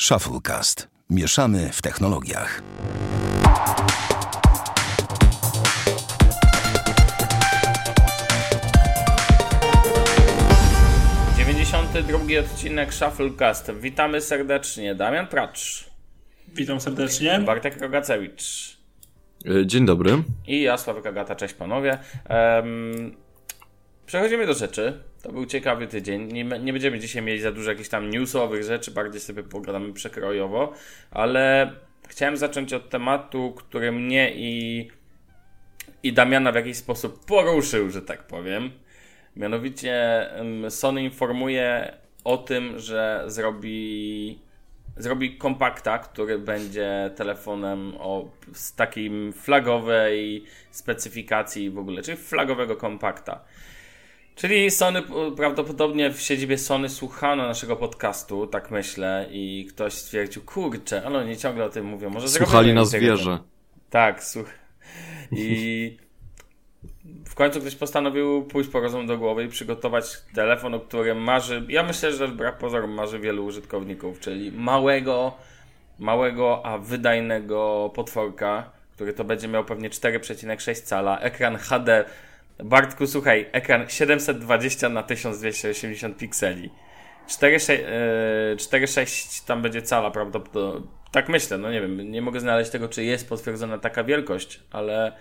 Shufflecast. Mieszamy w technologiach. drugi odcinek Shufflecast. Witamy serdecznie. Damian Pracz. Witam serdecznie. Bartek Rogacewicz. Dzień dobry. I ja, Sławek Agata. Cześć panowie. Um, przechodzimy do rzeczy. To był ciekawy tydzień. Nie, nie, będziemy dzisiaj mieli za dużo jakichś tam newsowych rzeczy, bardziej sobie pogadamy przekrojowo, ale chciałem zacząć od tematu, który mnie i, i Damiana w jakiś sposób poruszył, że tak powiem. Mianowicie Sony informuje o tym, że zrobi zrobi kompakta, który będzie telefonem o z takim flagowej specyfikacji w ogóle, czyli flagowego kompakta. Czyli Sony prawdopodobnie w siedzibie Sony słuchano naszego podcastu, tak myślę, i ktoś stwierdził, kurczę, ale oni ciągle o tym mówią. Może Słuchali nas wieże. Tak, słuch. I w końcu ktoś postanowił pójść po rozum do głowy i przygotować telefon, o którym marzy, ja myślę, że wbrew pozorom marzy wielu użytkowników, czyli małego, małego, a wydajnego potworka, który to będzie miał pewnie 4,6 cala, ekran HD Bartku, słuchaj, ekran 720 na 1280 pikseli. 4,6 e, tam będzie cala prawdopodobnie. Tak myślę, no nie wiem, nie mogę znaleźć tego, czy jest potwierdzona taka wielkość, ale,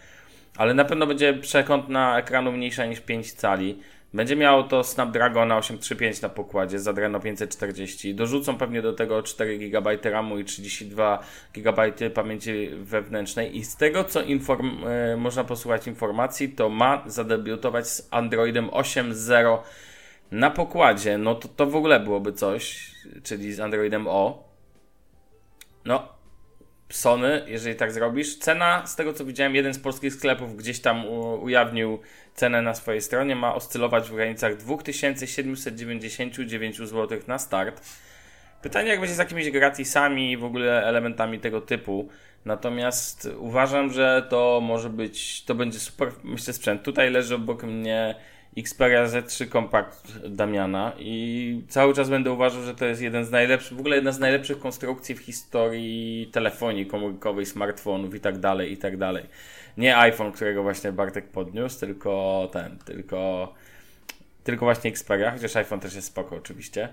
ale na pewno będzie przekątna ekranu mniejsza niż 5 cali. Będzie miało to Snapdragona 835 na pokładzie z Adreno 540. Dorzucą pewnie do tego 4 GB RAMu i 32 GB pamięci wewnętrznej. I z tego, co inform e, można posłuchać informacji, to ma zadebiutować z Androidem 8.0 na pokładzie. No to, to w ogóle byłoby coś, czyli z Androidem O. No, Sony, jeżeli tak zrobisz. Cena, z tego co widziałem, jeden z polskich sklepów gdzieś tam ujawnił cenę na swojej stronie, ma oscylować w granicach 2799 zł na start. Pytanie, jak będzie z jakimiś gratisami i w ogóle elementami tego typu. Natomiast uważam, że to może być, to będzie super, myślę, sprzęt. Tutaj leży obok mnie Xperia Z3 Compact Damiana i cały czas będę uważał, że to jest jeden z najlepszych, w ogóle jedna z najlepszych konstrukcji w historii telefonii komórkowej, smartfonów i tak dalej, i tak dalej. Nie iPhone, którego właśnie Bartek podniósł, tylko ten, tylko tylko właśnie Xperia, chociaż iPhone też jest spoko oczywiście.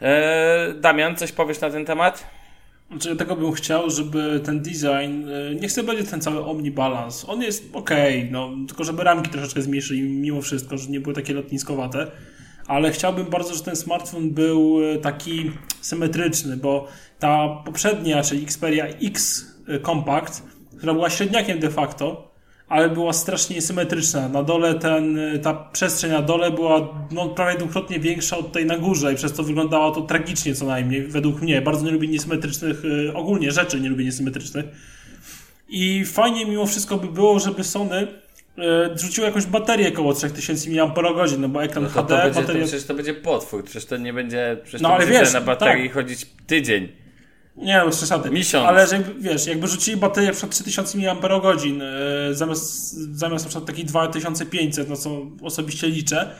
Eee, Damian, coś powiesz na ten temat? Znaczy, ja tego bym chciał, żeby ten design, e, nie chcę będzie ten cały omnibalance. On jest ok, no, tylko żeby ramki troszeczkę zmniejszyli mimo wszystko, że nie były takie lotniskowate. Ale chciałbym bardzo, żeby ten smartfon był e, taki symetryczny, bo ta poprzednia, czyli Xperia X e, Compact, która była średniakiem de facto, ale była strasznie symetryczna. Na dole ten, ta przestrzeń na dole była no, prawie dwukrotnie większa od tej na górze i przez to wyglądało to tragicznie co najmniej, według mnie. Bardzo nie lubię niesymetrycznych, y, ogólnie rzeczy nie lubię niesymetrycznych. I fajnie mimo wszystko by było, żeby Sony y, rzuciło jakąś baterię około 3000 mAh, no bo ekran no to HD... To będzie, bateria... to przecież to będzie potwór, przecież to nie będzie... Przecież no ale wiesz, na baterii tak. chodzić tydzień. Nie, no przesady. Miesiąc. Ale że, wiesz, jakby rzucili baterię przed 3000 mAh yy, zamiast, zamiast na przykład takich 2500, no co osobiście liczę,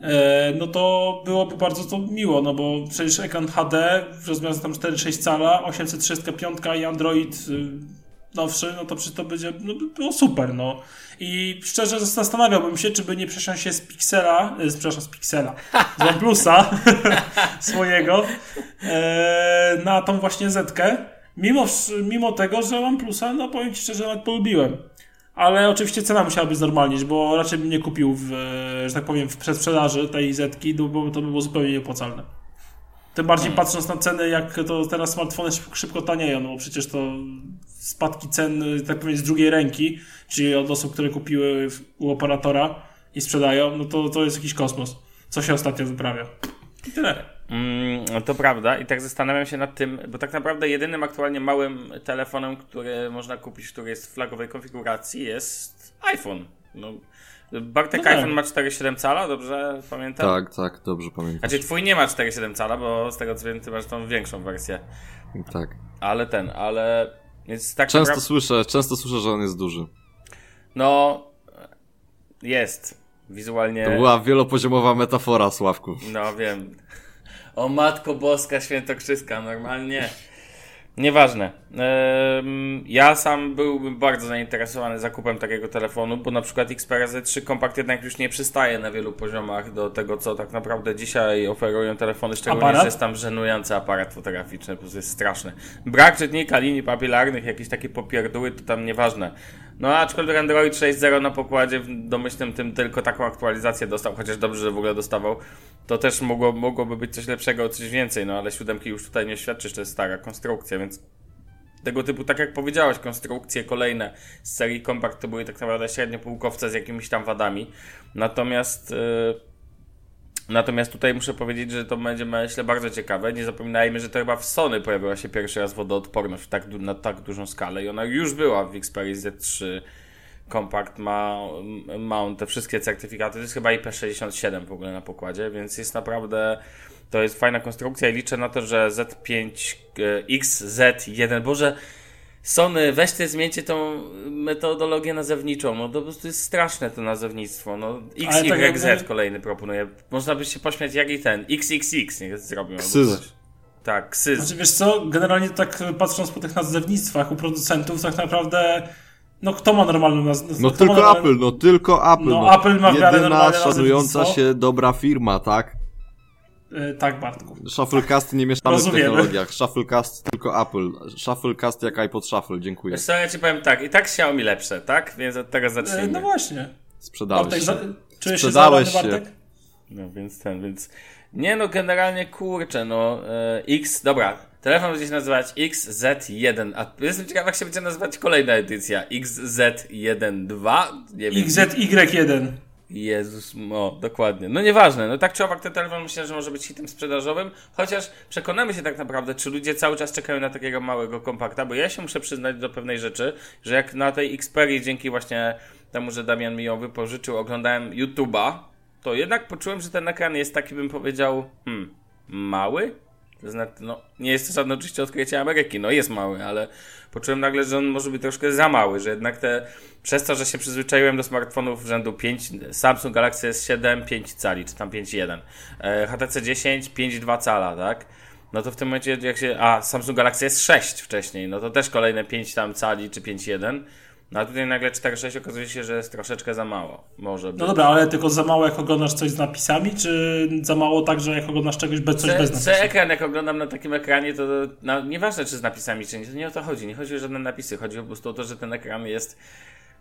yy, no to byłoby bardzo to miło, no bo przecież ekran HD, rozmiar tam 4,6 cala, 835 i Android yy, nowszy, no to przecież to będzie no, było super, no. I szczerze zastanawiałbym się, czy by nie przesiąść się z Pixela, z, przepraszam, z Pixela, z OnePlusa swojego e, na tą właśnie Zetkę. Mimo, mimo tego, że OnePlusa, no powiem Ci szczerze, nawet polubiłem. Ale oczywiście cena musiałaby znormalnieć, bo raczej bym nie kupił, w, że tak powiem, w przedsprzedaży tej Zetki, bo to by było zupełnie nieopłacalne. Tym bardziej hmm. patrząc na ceny, jak to teraz smartfony szybko, szybko tanieją, no bo przecież to spadki cen, tak powiem, z drugiej ręki, czyli od osób, które kupiły u operatora i sprzedają, no to, to jest jakiś kosmos. Co się ostatnio wyprawia. I tyle. Mm, to prawda i tak zastanawiam się nad tym, bo tak naprawdę jedynym aktualnie małym telefonem, który można kupić, który jest w flagowej konfiguracji jest iPhone. No, Bartek no iPhone tak. ma 4,7 cala, dobrze pamiętam? Tak, tak, dobrze pamiętam. Znaczy twój nie ma 4,7 cala, bo z tego co wiem ty masz tą większą wersję. Tak. Ale ten, ale więc tak często naprawdę... słyszę, często słyszę, że on jest duży. No, jest. Wizualnie. To była wielopoziomowa metafora, Sławku. No wiem. O matko boska świętokrzyska, normalnie. Nieważne. Ja sam byłbym bardzo zainteresowany zakupem takiego telefonu, bo na przykład Xperia Z3 Compact jednak już nie przystaje na wielu poziomach do tego, co tak naprawdę dzisiaj oferują telefony, szczególnie, Aparat? że jest tam żenujący aparat fotograficzny, po prostu jest straszny. Brak czytnika linii papilarnych, jakieś takie popierdóły, to tam nieważne. No aczkolwiek Android 6.0 na pokładzie w domyślnym tym tylko taką aktualizację dostał, chociaż dobrze, że w ogóle dostawał, to też mogło, mogłoby być coś lepszego, coś więcej, no ale siódemki już tutaj nie świadczy, że to jest stara konstrukcja, więc tego typu, tak jak powiedziałeś, konstrukcje kolejne z serii Compact to były tak naprawdę średnio półkowce z jakimiś tam wadami. Natomiast yy, natomiast tutaj muszę powiedzieć, że to będzie myślę bardzo ciekawe. Nie zapominajmy, że to chyba w Sony pojawiła się pierwszy raz wodoodporność tak, na tak dużą skalę i ona już była w Xperia Z3 Compact ma, ma te wszystkie certyfikaty. To jest chyba IP67 w ogóle na pokładzie, więc jest naprawdę. To jest fajna konstrukcja i liczę na to, że Z5 e, XZ1, Boże, Sony, weźcie, zmieńcie tą metodologię nazewniczą. No to po prostu jest straszne to nazewnictwo. No, Ale tak XYZ jakby- kolejny proponuję. Można by się pośmiać jak i ten. XXX niech zrobią. Ksyz. Tak, ksyz. Znaczy, wiesz co, generalnie tak patrząc po tych nazewnictwach u producentów, tak naprawdę, no kto ma normalną nazwę? No tylko Apple, no tylko Apple. No, Apple ma w miarę Jedyna normalne szanująca się dobra firma, tak? Tak, Bartku. Shufflecast nie mieszamy w Rozumiemy. technologiach. Shufflecast tylko Apple. Shufflecast jak iPod Shuffle, dziękuję. Wiesz co, ja ci powiem tak, i tak Xiaomi lepsze, tak? Więc od tego E, zacznijmy. No właśnie. Sprzedałeś Bartek, się. za... czujesz się Sprzedałeś zadany, się. Bartek? No więc ten, więc. Nie no, generalnie kurczę, no. E, X, dobra. Telefon będzie się nazywać XZ1. A jestem ciekaw, jak się będzie nazywać kolejna edycja. XZ12? Nie wiem. XZY1. Jezus, no dokładnie. No nieważne, no tak czy owak ten telefon myślę, że może być hitem sprzedażowym, chociaż przekonamy się tak naprawdę, czy ludzie cały czas czekają na takiego małego kompakta, bo ja się muszę przyznać do pewnej rzeczy, że jak na tej Xperii dzięki właśnie temu, że Damian mi ją wypożyczył, oglądałem YouTube'a, to jednak poczułem, że ten ekran jest taki, bym powiedział, hmm, mały? To znaczy, no, nie jest to żadne oczywiście odkrycie Ameryki, no jest mały, ale poczułem nagle, że on może być troszkę za mały, że jednak te, przez to, że się przyzwyczaiłem do smartfonów rzędu 5, Samsung Galaxy S7 5 cali, czy tam 5.1, e, HTC 10 5.2 cala, tak? No to w tym momencie jak się, a Samsung Galaxy S6 wcześniej, no to też kolejne 5 tam cali, czy 5.1, no a tutaj nagle 4.6 okazuje się, że jest troszeczkę za mało, może być. No dobra, ale tylko za mało jak oglądasz coś z napisami, czy za mało tak, że jak oglądasz czegoś bez, coś C, bez napisów? ekran, jak oglądam na takim ekranie, to no, nieważne czy z napisami, czy nie, to nie o to chodzi. Nie chodzi o żadne napisy, chodzi po prostu o to, że ten ekran jest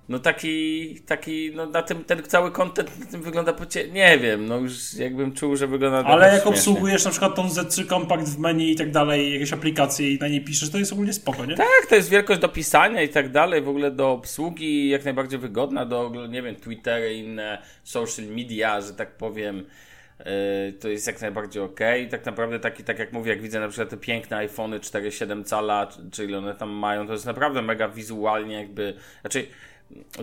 no taki, taki, no na tym, ten cały content na tym wygląda pocie... Nie wiem, no już jakbym czuł, że wygląda Ale jak śmiesznie. obsługujesz na przykład tą Z3 Compact w menu i tak dalej, jakieś aplikacje i na niej piszesz, to jest ogólnie spoko, nie? Tak, to jest wielkość do pisania i tak dalej, w ogóle do obsługi jak najbardziej wygodna, do, nie wiem, Twittery, inne social media, że tak powiem. Yy, to jest jak najbardziej ok. I tak naprawdę taki, tak jak mówię, jak widzę na przykład te piękne iPhony 4,7 cala, czy- czy ile one tam mają, to jest naprawdę mega wizualnie jakby, znaczy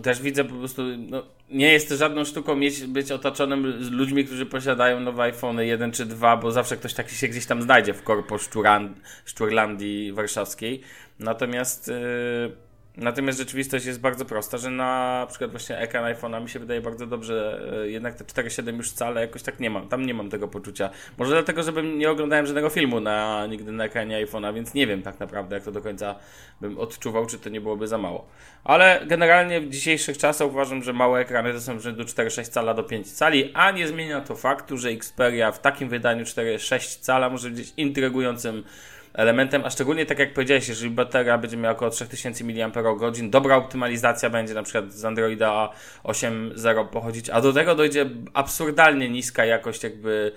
też widzę po prostu, no, nie jest żadną sztuką mieć, być otoczonym ludźmi, którzy posiadają nowe iPhony 1 czy 2, bo zawsze ktoś taki się gdzieś tam znajdzie w korpo Szczurlandii warszawskiej. Natomiast, yy, natomiast rzeczywistość jest bardzo prosta, że na przykład właśnie ekran iPhone'a mi się wydaje bardzo dobrze, yy, jednak te 4.7 już wcale jakoś tak nie mam, tam nie mam tego poczucia. Może dlatego, żebym nie oglądałem żadnego filmu na, nigdy na ekranie iPhone'a, więc nie wiem tak naprawdę, jak to do końca bym odczuwał, czy to nie byłoby za mało. Ale generalnie w dzisiejszych czasach uważam, że małe ekrany to są rzędu 4,6 cala do 5 cali, a nie zmienia to faktu, że Xperia w takim wydaniu 4,6 cala może być intrygującym elementem, a szczególnie tak jak powiedziałeś, jeżeli bateria będzie miała około 3000 mAh, dobra optymalizacja będzie na przykład z Androida 8.0 pochodzić, a do tego dojdzie absurdalnie niska jakość jakby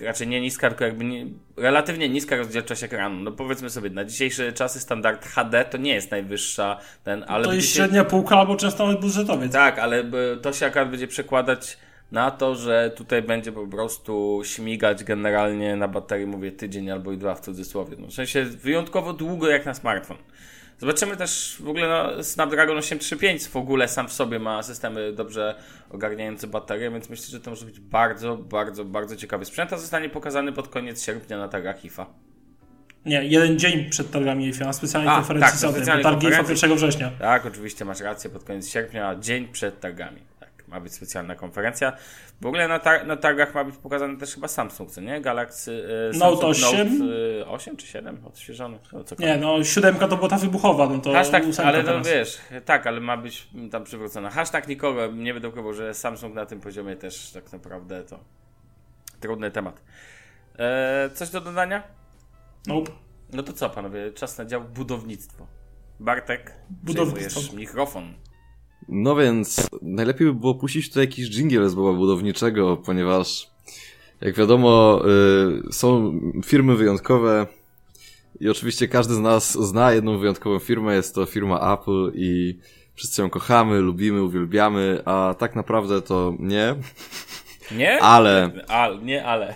raczej nie niska, tylko jakby nie, relatywnie niska rozdzielczość ekranu. No powiedzmy sobie, na dzisiejsze czasy standard HD to nie jest najwyższa ten, ale to jest będziecie- średnia półka albo często nawet budżetowiec. tak, ale to się akurat będzie przekładać na to, że tutaj będzie po prostu śmigać generalnie na baterii, mówię tydzień albo i dwa w cudzysłowie. No, w sensie wyjątkowo długo jak na smartfon. Zobaczymy też w ogóle no, Snapdragon 835 w ogóle sam w sobie ma systemy dobrze ogarniające baterie, więc myślę, że to może być bardzo, bardzo, bardzo ciekawy sprzęt, a zostanie pokazany pod koniec sierpnia na targach IFA. Nie, jeden dzień przed targami IFA, na specjalnej A, konferencji tak, na Sony, bo targi IFA konferencji. 1 września. Tak, oczywiście masz rację, pod koniec sierpnia, dzień przed targami. Ma być specjalna konferencja. W ogóle na, tar na targach ma być pokazany też chyba Samsung, co nie? Galaxy e, Note Samsung 8? Note e, 8 czy 7 odświeżony? No. Nie, no siódemka to była ta wybuchowa, no to Hashtag, ale no teraz. wiesz, tak, ale ma być tam przywrócona. Hashtag nikogo nie będę ukrywał, że Samsung na tym poziomie też tak naprawdę to trudny temat. E, coś do dodania? Nope. No to co, panowie, czas na dział budownictwo. Bartek, Budownictwo. mikrofon. No więc najlepiej by było puścić tutaj jakiś dżingiel z boba budowniczego, ponieważ jak wiadomo y, są firmy wyjątkowe i oczywiście każdy z nas zna jedną wyjątkową firmę, jest to firma Apple i wszyscy ją kochamy, lubimy, uwielbiamy, a tak naprawdę to nie, Nie? ale A, nie, ale.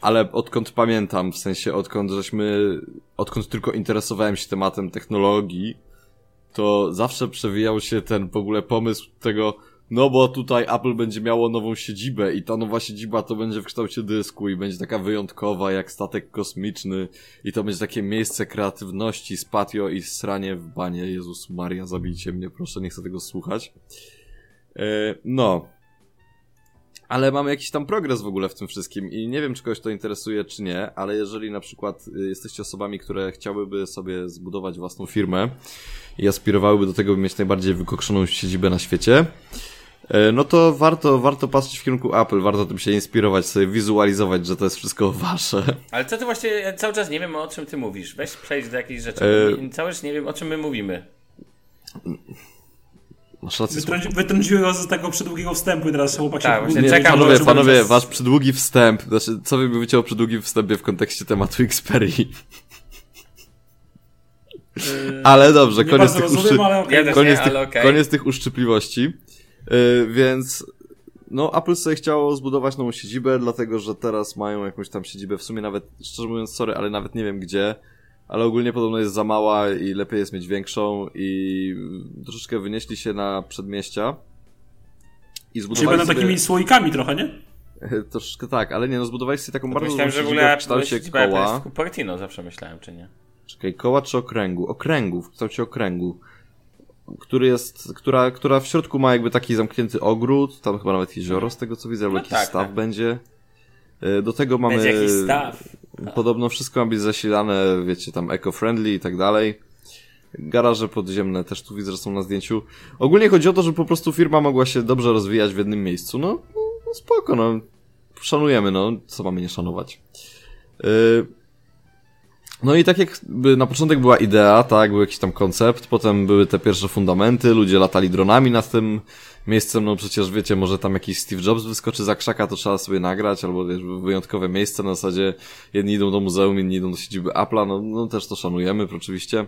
ale odkąd pamiętam, w sensie odkąd żeśmy, odkąd tylko interesowałem się tematem technologii, to zawsze przewijał się ten w ogóle pomysł tego, no bo tutaj Apple będzie miało nową siedzibę i ta nowa siedziba to będzie w kształcie dysku i będzie taka wyjątkowa jak statek kosmiczny i to będzie takie miejsce kreatywności z patio i sranie w banie. Jezus Maria, zabijcie mnie, proszę, nie chcę tego słuchać. E, no, ale mamy jakiś tam progres w ogóle w tym wszystkim i nie wiem, czy kogoś to interesuje, czy nie, ale jeżeli na przykład y, jesteście osobami, które chciałyby sobie zbudować własną firmę i aspirowałyby do tego, by mieć najbardziej wykokszoną siedzibę na świecie, y, no to warto, warto patrzeć w kierunku Apple, warto tym się inspirować, sobie wizualizować, że to jest wszystko wasze. Ale co ty właśnie, cały czas nie wiem o czym ty mówisz. Weź przejdź do jakiejś rzeczy. E- Cały czas nie wiem o czym my mówimy. Masz rację, Wytrąci, wytrąciły go z tego przedługiego wstępu i teraz chłopaki Tak, się właśnie nie, czekam, Panowie, panowie, wasz przydługi wstęp, znaczy, co wy mówicie o przydługim wstępie w kontekście tematu Xperii? Ale dobrze, nie koniec tych, rozumiem, uszczy... ale też koniec, nie, tych, ale okej. koniec tych uszczypliwości. Yy, więc no, Apple sobie chciało zbudować nową siedzibę, dlatego że teraz mają jakąś tam siedzibę, w sumie nawet, szczerze mówiąc, sorry, ale nawet nie wiem gdzie, ale ogólnie podobno jest za mała i lepiej jest mieć większą i troszeczkę wynieśli się na przedmieścia i Czyli zbudowali będą sobie... takimi słoikami trochę, nie? Troszeczkę tak, ale nie, no zbudowali sobie taką bardzo Myślałem, że w ogóle w kształcie koła. Cupertino, zawsze myślałem, czy nie? Czekaj, koła czy okręgu? Okręgu, w kształcie okręgu. Który jest, która, która w środku ma jakby taki zamknięty ogród, tam chyba nawet jezioro z tego co widzę, albo No jakiś tak, staw tak. będzie. Y, Do tego mamy... Będzie jakiś staw. Podobno wszystko ma być zasilane, wiecie, tam eco-friendly i tak dalej. Garaże podziemne też tu widzę, są na zdjęciu. Ogólnie chodzi o to, że po prostu firma mogła się dobrze rozwijać w jednym miejscu. No, no spoko, no. Szanujemy, no. Co mamy nie szanować? Yy... No i tak jak na początek była idea, tak, był jakiś tam koncept, potem były te pierwsze fundamenty, ludzie latali dronami nad tym miejscem, no przecież wiecie, może tam jakiś Steve Jobs wyskoczy za krzaka, to trzeba sobie nagrać, albo wiesz, wyjątkowe miejsce na zasadzie jedni idą do muzeum, inni idą do siedziby Apple'a, no, no też to szanujemy, oczywiście.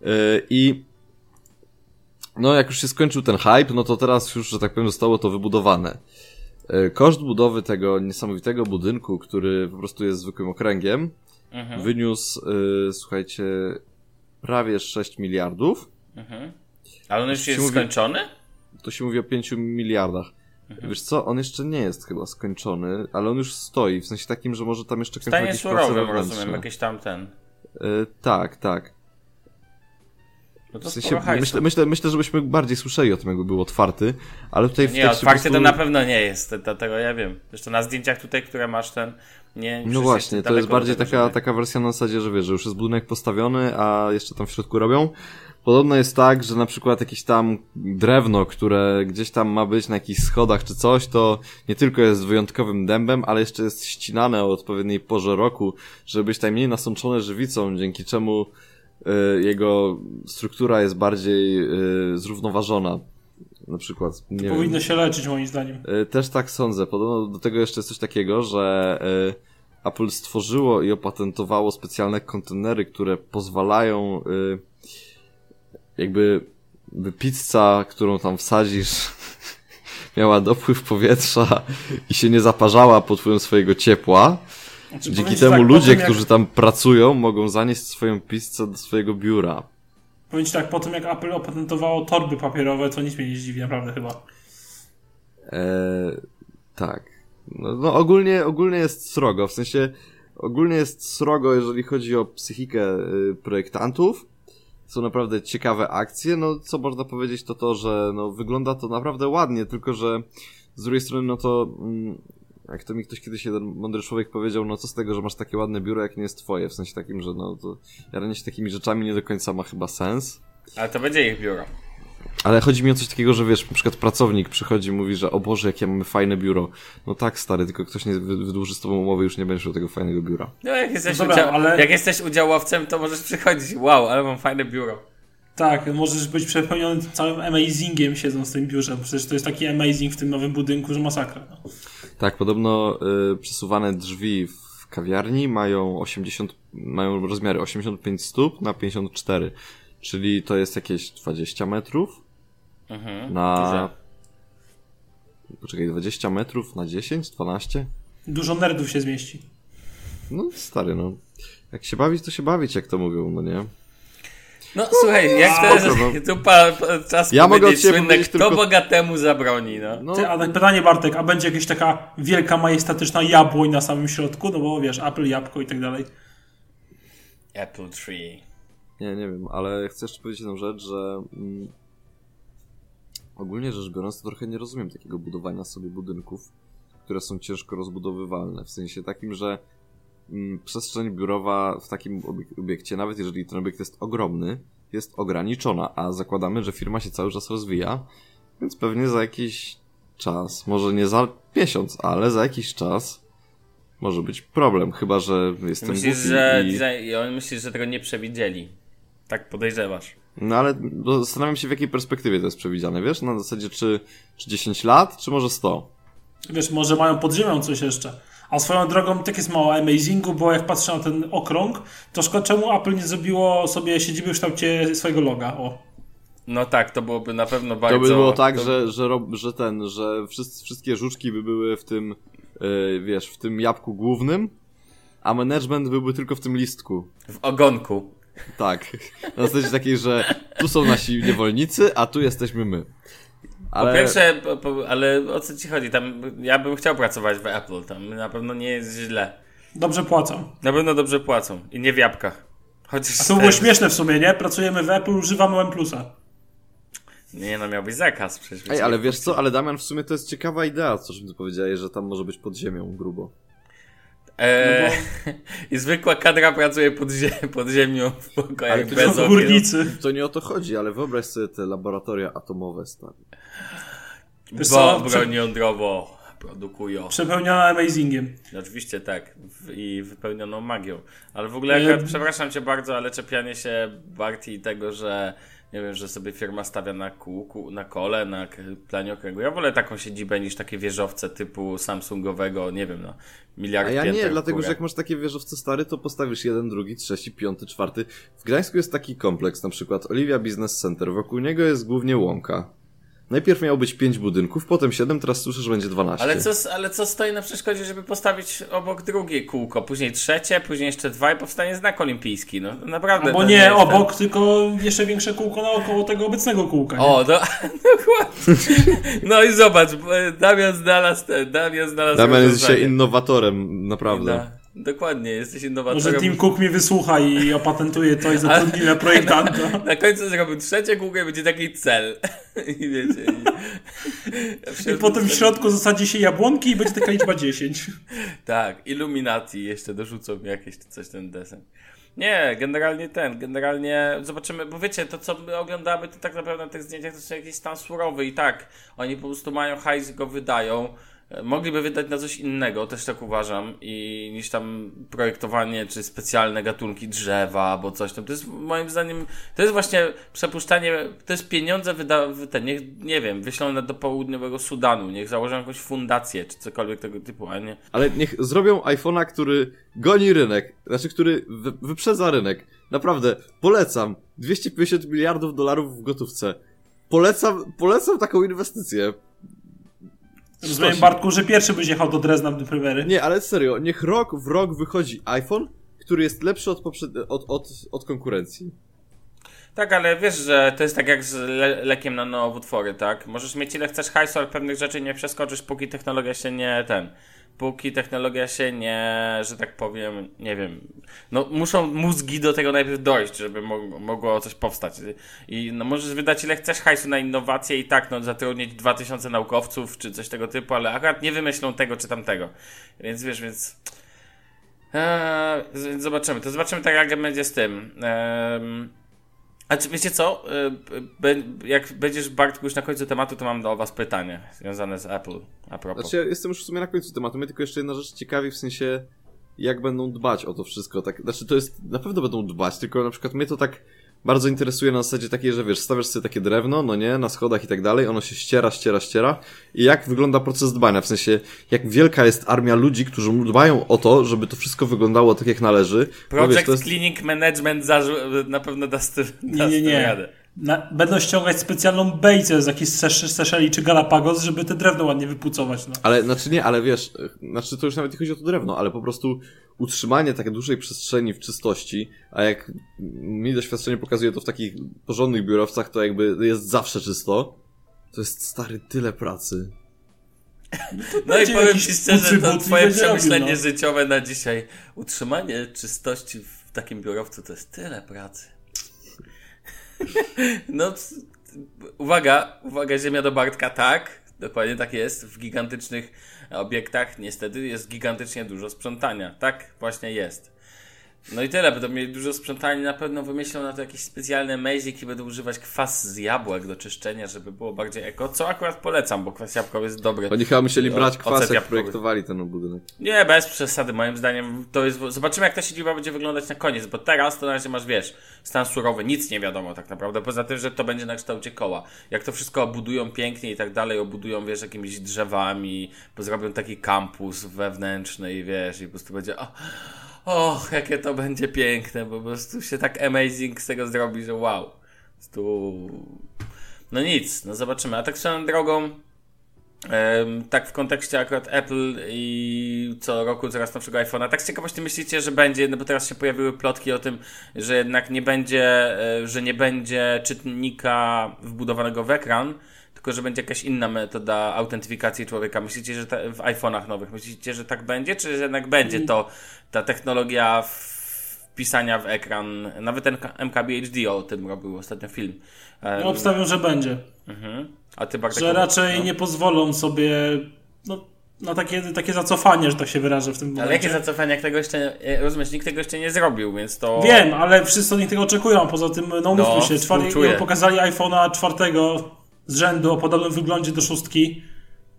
Yy, I no jak już się skończył ten hype, no to teraz już, że tak powiem, zostało to wybudowane. Yy, Koszt budowy tego niesamowitego budynku, który po prostu jest zwykłym okręgiem, Mhm. wyniósł, yy, słuchajcie, prawie 6 miliardów. Mhm. Ale on już jest mówi- skończony? To się mówi o 5 miliardach. Mhm. Wiesz co, on jeszcze nie jest chyba skończony, ale on już stoi, w sensie takim, że może tam jeszcze W stanie surowym, rozumiem, jakiś tam ten. Yy, tak, tak. No to W sensie, myślę, myślę, myślę, żebyśmy bardziej słyszeli o tym, jakby był otwarty, ale tutaj w Nie, po otwarcie to prostu- na pewno nie jest, to- tego ja wiem. Zresztą na zdjęciach tutaj, które masz ten, nie... No właśnie, to jest bardziej taka, taka wersja na zasadzie, że wiesz, że już jest budynek postawiony, a jeszcze tam w środku robią. Podobno jest tak, że na przykład jakieś tam drewno, które gdzieś tam ma być na jakichś schodach czy coś, to nie tylko jest wyjątkowym dębem, ale jeszcze jest ścinane o odpowiedniej porze roku, żeby być najmniej nasączone żywicą, dzięki czemu y, jego struktura jest bardziej y, zrównoważona. Na przykład, nie wiem. Powinno się leczyć moim zdaniem. Y, Też tak sądzę. Podobno do tego jeszcze jest coś takiego, że y, Apple stworzyło i opatentowało specjalne kontenery, które pozwalają y, jakby by pizza, którą tam wsadzisz miała dopływ powietrza i się nie zaparzała pod wpływem swojego ciepła. Znaczy, Dzięki temu tak, ludzie, jak- którzy tam pracują, mogą zanieść swoją pizzę do swojego biura. Powiem tak, po tym jak Apple opatentowało torby papierowe, to nic mnie nie zdziwi, naprawdę chyba. Eee, tak. No, no ogólnie, ogólnie jest srogo, w sensie ogólnie jest srogo, jeżeli chodzi o psychikę y, projektantów, są naprawdę ciekawe akcje. No, co można powiedzieć, to to, że no, wygląda to naprawdę ładnie, tylko że z drugiej strony, no to mm, jak to mi ktoś kiedyś jeden mądry człowiek powiedział, no co z tego, że masz takie ładne biuro, jak nie jest twoje, w sensie takim, że no to jaranie się takimi rzeczami nie do końca ma chyba sens. Ale to będzie ich biuro. Ale chodzi mi o coś takiego, że wiesz, na przykład pracownik przychodzi i mówi, że o Boże, jakie mamy fajne biuro. No tak, stary, tylko ktoś nie wy- wydłuży z tobą umowy, już nie będziesz miał tego fajnego biura. No jak jesteś, No dobra, udział... ale- jak jesteś udziałowcem, to możesz przychodzić. Wow, ale mam fajne biuro. Tak, możesz być przepełniony całym amazingiem siedząc w tym biurze. Przecież to jest taki amazing w tym nowym budynku, że masakra. No. Tak, podobno y, przesuwane drzwi w kawiarni mają 80, mają rozmiary 85 stóp na 54. Czyli to jest jakieś 20 metrów Mhm. na... Duże. Poczekaj, 20 metrów na 10, 12? Dużo nerdów się zmieści. No stary, no. Jak się bawić, to się bawić, jak to mówią, no nie? No słuchaj, jak to jest, spoko, tu pa, pa, czas Ja mogę od słynne, kto tylko- bogatemu zabroni, no. No, Ty, a tak pytanie Bartek, a będzie jakaś taka wielka, majestatyczna jabłoń na samym środku? No bo wiesz, Apple, jabłko i tak dalej. Apple Tree. Nie, nie wiem, ale chcę jeszcze powiedzieć jedną rzecz, że mm, ogólnie rzecz biorąc, to trochę nie rozumiem takiego budowania sobie budynków, które są ciężko rozbudowywalne. W sensie takim, że przestrzeń biurowa w takim obiek- obiekcie, nawet jeżeli ten obiekt jest ogromny, jest ograniczona, a zakładamy, że firma się cały czas rozwija, więc pewnie za jakiś czas, może nie za miesiąc, ale za jakiś czas może być problem, chyba że jestem Myślisz, głupi że i... design, i on myślisz, że tego nie przewidzieli. Tak podejrzewasz. No ale zastanawiam się w jakiej perspektywie to jest przewidziane, wiesz? Na zasadzie czy, czy 10 lat, czy może 100? Wiesz, może mają pod ziemią coś jeszcze. A swoją drogą tak jest mało amazingu, bo jak patrzę na ten okrąg, to szkoda czemu Apple nie zrobiło sobie siedziby w kształcie swojego loga. O. No tak, to byłoby na pewno bardzo... To by było tak, to- że, że, że ten, że wszyscy, wszystkie żuczki by były w tym, yy, wiesz, w tym jabłku głównym, a management byłby tylko w tym listku. W ogonku. Tak. Na zasadzie takiej, że tu są nasi niewolnicy, a tu jesteśmy my. Ale... Po pierwsze, po, po, ale o co ci chodzi? Tam, ja bym chciał pracować w Apple, tam na pewno nie jest źle. Dobrze płacą. Na pewno dobrze płacą. I nie w jabłkach. Chociaż A to było ten- śmieszne w sumie, nie? Pracujemy w Apple, używamy OnePlusa. Nie no, miał być zakaz przecież. Ej, ale wiesz co, ale Damian, w sumie to jest ciekawa idea, co ty powiedziałeś, że tam może być pod ziemią grubo. Eee, No I zwykła kadra pracuje pod, zie pod ziemią w Ale pokojach to bez górnicy. To nie o to chodzi, ale wyobraź sobie te laboratoria atomowe, stary. Bo broń jądrową produkują. Przepełniona amazingiem. Oczywiście tak. W, I wypełnioną magią. Ale w ogóle, E, przepraszam cię bardzo, ale czepianie się Barti tego, że nie wiem, że sobie firma stawia na kółku, na kole, na planie okręgu. Ja wolę taką siedzibę niż takie wieżowce typu Samsungowego, nie wiem, no, miliard A ja nie, dlatego że jak masz takie wieżowce stary, to postawisz jeden, drugi, trzeci, piąty, czwarty. W Gdańsku jest taki kompleks, na przykład Olivia Business Center. Wokół niego jest głównie łąka. Najpierw miało być pięć budynków, potem siedem, teraz słyszę, że będzie 12. Ale co, ale co stoi na przeszkodzie, żeby postawić obok drugie kółko, później trzecie, później jeszcze dwa i powstanie znak olimpijski, no naprawdę. To nie obok, tylko jeszcze większe kółko naokoło tego obecnego kółka. Nie? O, do, dokładnie. No i zobacz, bo Damian znalazł ten, Damian znalazł Damian jest dzisiaj innowatorem, naprawdę. Dokładnie, jesteś Może innowatorem. Tim Cook mnie wysłucha i opatentuje to i zatrudni na projektanta. Na końcu zrobił trzecie kółko i będzie taki cel. I wiecie. I, I potem w środku zasadzi się jabłonki i będzie taka liczba 10. Tak, Illuminati jeszcze dorzucą mi jakieś coś ten desen. Nie, generalnie ten, generalnie zobaczymy, bo wiecie, to co my oglądamy, to tak naprawdę na tych zdjęciach to są jakieś stan surowy i tak, oni po prostu mają hajs i go wydają. Mogliby wydać na coś innego, też tak uważam, i niż tam projektowanie czy specjalne gatunki drzewa albo coś tam. To jest moim zdaniem, to jest właśnie przepuszczanie, to jest pieniądze wyda, wy- te, niech, nie wiem, wyślą do południowego Sudanu, niech założą jakąś fundację czy cokolwiek tego typu, a nie. Ale niech zrobią iPhone'a, który goni rynek, znaczy który wy- wyprzedza rynek. Naprawdę, polecam. 250 miliardów dolarów w gotówce. Polecam, polecam taką inwestycję. Rozumiem. Bartku, że pierwszy byś jechał do Drezna w premiery. Nie, ale serio, niech rok w rok wychodzi iPhone, który jest lepszy od, poprzed... od, od, od konkurencji. Tak, ale wiesz, że to jest tak jak z le lekiem na nowotwory, tak? Możesz mieć ile chcesz hajsu, ale pewnych rzeczy nie przeskoczysz, póki technologia się nie ten, póki technologia się nie, że tak powiem, nie wiem, no muszą mózgi do tego najpierw dojść, żeby mo- mogło coś powstać. I no możesz wydać ile chcesz hajsu na innowacje i tak, no zatrudnić 2000 naukowców czy coś tego typu, ale akurat nie wymyślą tego czy tamtego. Więc wiesz, więc... Eee, zobaczymy. To zobaczymy tak jak będzie z tym. Ehm, a czy wiecie co? E, be- Jak będziesz Bartku już na końcu tematu, to mam do was pytanie związane z Apple. A propos. Znaczy ja jestem już w sumie na końcu tematu, mnie tylko jeszcze jedna rzecz ciekawi, w sensie jak będą dbać o to wszystko, tak, znaczy to jest, na pewno będą dbać, tylko na przykład mnie to tak bardzo interesuje na zasadzie takiej, że wiesz, stawiasz sobie takie drewno, no nie, na schodach i tak dalej, ono się ściera, ściera, ściera i jak wygląda proces dbania, w sensie jak wielka jest armia ludzi, którzy dbają o to, żeby to wszystko wyglądało tak jak należy. Project wiesz, to jest... Cleaning Management zarzu- na pewno da z tym, da Nie, nie, nie. radę. Na, będą ściągać specjalną bejcę z jakichś Sesz- Seszeli czy Galapagos, żeby te drewno ładnie wypucować. No. Ale, znaczy nie, ale wiesz, znaczy to już nawet nie chodzi o to drewno, ale po prostu utrzymanie tak dużej przestrzeni w czystości, a jak mi doświadczenie pokazuje to w takich porządnych biurowcach, to jakby jest zawsze czysto, to jest stary tyle pracy. No i powiem ci szczerze, to twoje przemyślenie no. życiowe na dzisiaj. Utrzymanie czystości w takim biurowcu to jest tyle pracy. No, uwaga, uwaga, ziemia do Bartka, tak, dokładnie tak jest. W gigantycznych obiektach niestety jest gigantycznie dużo sprzątania. Tak właśnie jest. No i tyle, będą mieli dużo sprzątania, na pewno wymyślą na to jakieś specjalne mejzik i będą używać kwas z jabłek do czyszczenia, żeby było bardziej eko, co akurat polecam, bo kwas jabłkowy jest dobry. Oni chyba musieli brać ocet kwas, jak projektowali ten budynek. Nie, bez przesady, moim zdaniem to jest. Zobaczymy, jak ta siedziba będzie wyglądać na koniec, bo teraz to na razie masz, wiesz, stan surowy, nic nie wiadomo tak naprawdę, poza tym, że to będzie na kształcie koła. Jak to wszystko obudują pięknie i tak dalej, obudują, wiesz, jakimiś drzewami, bo zrobią taki kampus wewnętrzny i wiesz, i po prostu będzie. O, och, jakie to będzie piękne, bo po prostu się tak amazing z tego zrobi, że wow. Prostu... No nic, no zobaczymy. A tak swoją drogą. Tak w kontekście akurat Apple i co roku coraz nowszego iPhone'a. Tak z ciekawości myślicie, że będzie, no bo teraz się pojawiły plotki o tym, że jednak nie będzie, e, że nie będzie czytnika wbudowanego w ekran, tylko że będzie jakaś inna metoda autentyfikacji człowieka. Myślicie, że ta, w iPhone'ach nowych, myślicie, że tak będzie, czy że jednak będzie to ta technologia wpisania w ekran, nawet ten MKBHD o tym robił ostatnio film. Ja obstawiam, że będzie. mhm. A ty Bartek, Że raczej no. nie pozwolą sobie no, na takie, takie zacofanie, że tak się wyrażę w tym Ale momencie. jakie zacofanie, jak tego jeszcze, e, rozumiesz, nikt tego jeszcze nie zrobił, więc to... Wiem, ale wszyscy od nich tego oczekują. Poza tym, no mówmy No, się, czwarty, pokazali iPhone'a czwartego z rzędu o podobnym wyglądzie do szóstki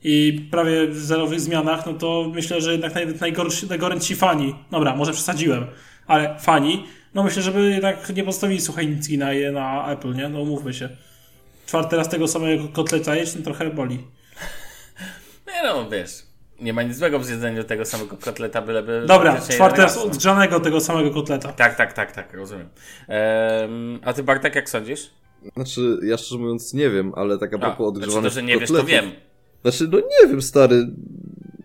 i prawie w zerowych zmianach, no to myślę, że jednak naj, najgorsi, najgorętsi fani, dobra, może przesadziłem, ale fani, no myślę, żeby jednak nie postawili suchej nicki na, na Apple, nie? No mówmy się. Czwarty raz tego samego kotleta jeść, no trochę boli. Nie no, wiesz, nie ma nic złego w zjedzeniu tego samego kotleta, byleby... Dobra, czwarty raz odgrzanego tego samego kotleta. Tak, tak, tak, tak, rozumiem. Ehm, a ty Bartek, jak sądzisz? Znaczy, ja szczerze mówiąc nie wiem, ale tak a propos znaczy odgrzewanych to, że nie wiesz, to wiem. Znaczy, no nie wiem, stary.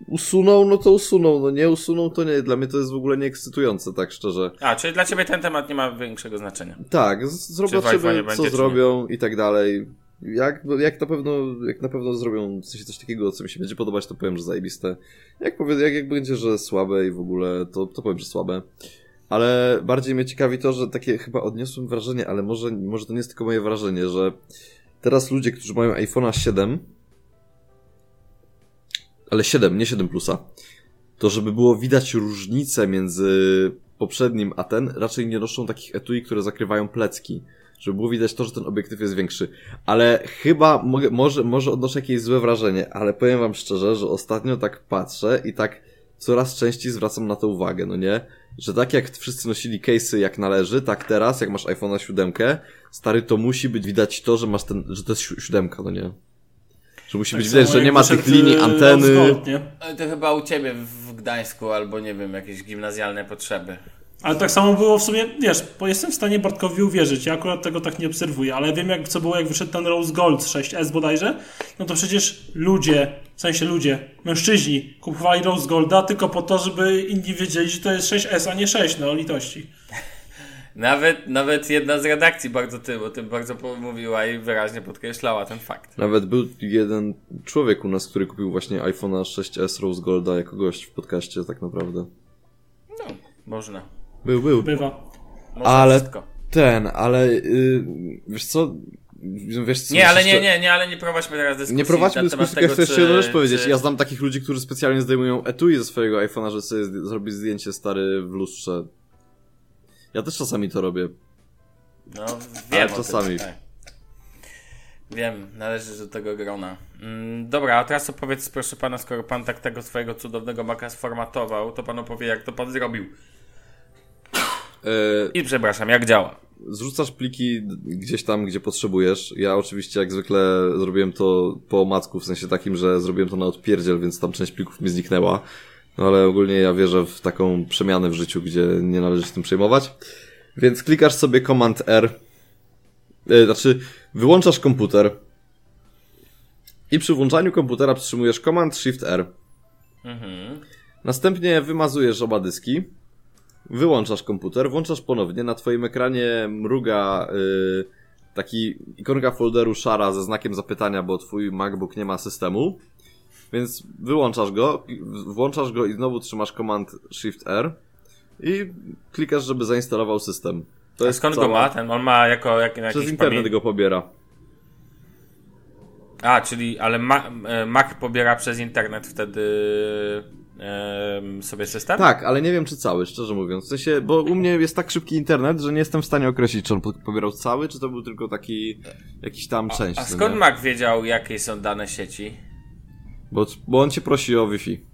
Usunął, no to usunął, no nie usunął, to nie. Dla mnie to jest w ogóle nieekscytujące, tak szczerze. A, czyli dla ciebie ten temat nie ma większego znaczenia. Tak, zrobią będzie, co zrobią i tak dalej. Jak, jak, na pewno, jak na pewno zrobią w sensie coś takiego, co mi się będzie podobać, to powiem, że zajebiste. Jak, powie, jak, jak będzie, że słabe i w ogóle, to, to powiem, że słabe. Ale bardziej mnie ciekawi to, że takie chyba odniosłem wrażenie, ale może, może to nie jest tylko moje wrażenie, że teraz ludzie, którzy mają iPhone'a 7, ale 7, nie 7 plusa, to żeby było widać różnicę między poprzednim a ten, raczej nie noszą takich etui, które zakrywają plecki. Żeby było widać to, że ten obiektyw jest większy. Ale chyba mogę, może, może odnoszę jakieś złe wrażenie, ale powiem wam szczerze, że ostatnio tak patrzę i tak coraz częściej zwracam na to uwagę, no nie? Że tak jak wszyscy nosili case'y jak należy, tak teraz, jak masz iPhone'a 7, stary, to musi być widać to, że masz ten, że to jest si- siódemka, no nie? Że musi Tak być widać, że nie ma tych linii, e, anteny. Ale to chyba u ciebie w Gdańsku albo nie wiem, jakieś gimnazjalne potrzeby. Ale tak samo było w sumie, wiesz, bo jestem w stanie Bartkowi uwierzyć, ja akurat tego tak nie obserwuję, ale wiem jak co było, jak wyszedł ten Rose Gold 6S bodajże, no to przecież ludzie, w sensie ludzie, mężczyźni kupowali Rose Golda tylko po to, żeby inni wiedzieli, że to jest 6S, a nie 6, no litości. Nawet, nawet jedna z redakcji bardzo tym, o tym bardzo mówiła i wyraźnie podkreślała ten fakt. Nawet był jeden człowiek u nas, który kupił właśnie iPhone'a 6s Rose Golda jako gość w podcaście, tak naprawdę. No, można. Był, był. Bywa. Ale wszystko. ten, ale yy, wiesz co? Wiesz co? Nie, ale jeszcze- nie, nie, nie, ale nie prowadźmy teraz dyskusji Nie prowadźmy na temat dyskusji, chcę jeszcze czy- rzecz powiedzieć. czy- Ja znam takich ludzi, którzy specjalnie zdejmują etui ze swojego iPhone'a, żeby sobie zrobić zdjęcie stary w lustrze. Ja też czasami to robię. No, Ale wiem o czasami. Tym, tak. Wiem, należysz do tego grona. Mm, dobra, a teraz opowiedz proszę pana, skoro pan tak tego swojego cudownego maka sformatował, to pan opowie jak to pan zrobił. E, I przepraszam, jak działa. zrzucasz pliki gdzieś tam, gdzie potrzebujesz. Ja oczywiście jak zwykle zrobiłem to po omacku, w sensie takim, że zrobiłem to na odpierdziel, więc tam część plików mi zniknęła. No ale ogólnie ja wierzę w taką przemianę w życiu, gdzie nie należy się tym przejmować. Więc klikasz sobie Command R. E, znaczy, wyłączasz komputer. I przy włączaniu komputera przytrzymujesz Command Shift R. Mhm. Następnie wymazujesz oba dyski, wyłączasz komputer, włączasz ponownie, na twoim ekranie mruga y, taki ikonka folderu szara ze znakiem zapytania, bo twój MacBook nie ma systemu, więc wyłączasz go, włączasz go i znowu trzymasz Command Shift R i klikasz, żeby zainstalował system. To A jest skąd cała... go ma? Ten, on ma jako jak, Przez internet pamię- go pobiera. A, czyli, ale ma, e, Mac pobiera przez internet wtedy sobie system? Tak, ale nie wiem czy cały, szczerze mówiąc. W sensie, bo u mnie jest tak szybki internet, że nie jestem w stanie określić, czy on po- pobierał cały, czy to był tylko taki jakiś tam część. A skąd nie? Mac wiedział, jakie są dane sieci? Bo, bo on cię prosi o Wi-Fi.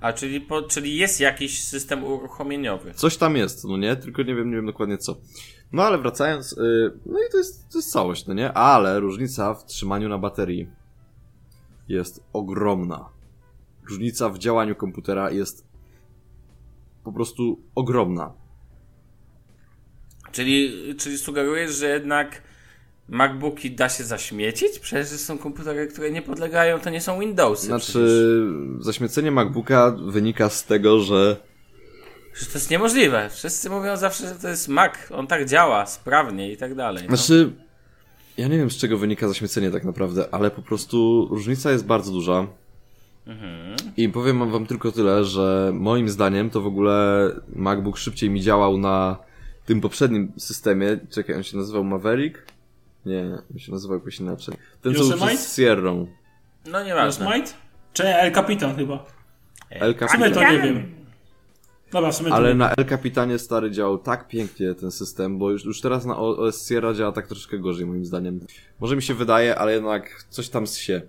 A, czyli, po, czyli jest jakiś system uruchomieniowy. Coś tam jest, no nie? Tylko nie wiem, nie wiem dokładnie co. No ale wracając, yy, no i to jest, to jest całość, no nie? Ale różnica w trzymaniu na baterii jest ogromna. Różnica w działaniu komputera jest po prostu ogromna. Czyli, czyli sugerujesz, że jednak MacBooki da się zaśmiecić? Przecież są komputery, które nie podlegają, to nie są Windowsy. Znaczy, zaśmiecenie MacBooka wynika z tego, że Przecież to jest niemożliwe. Wszyscy mówią zawsze, że to jest Mac, on tak działa, sprawnie i tak dalej. No. Znaczy, ja nie wiem z czego wynika zaśmiecenie tak naprawdę, ale po prostu różnica jest bardzo duża. I powiem wam tylko tyle, że moim zdaniem to w ogóle MacBook szybciej mi działał na tym poprzednim systemie. Czekaj, on się nazywał Maverick? Nie, on się nazywał jakoś inaczej. Ten co był przez Sierrą. no nieważne. Yosemite? Czy El Capitan chyba? El W sumie to Capitan. nie wiem. Dobra, w sumie to Ale na El Capitanie stary działał tak pięknie ten system, bo już, już teraz na OS Sierra działa tak troszkę gorzej moim zdaniem. Może mi się wydaje, ale jednak coś tam się.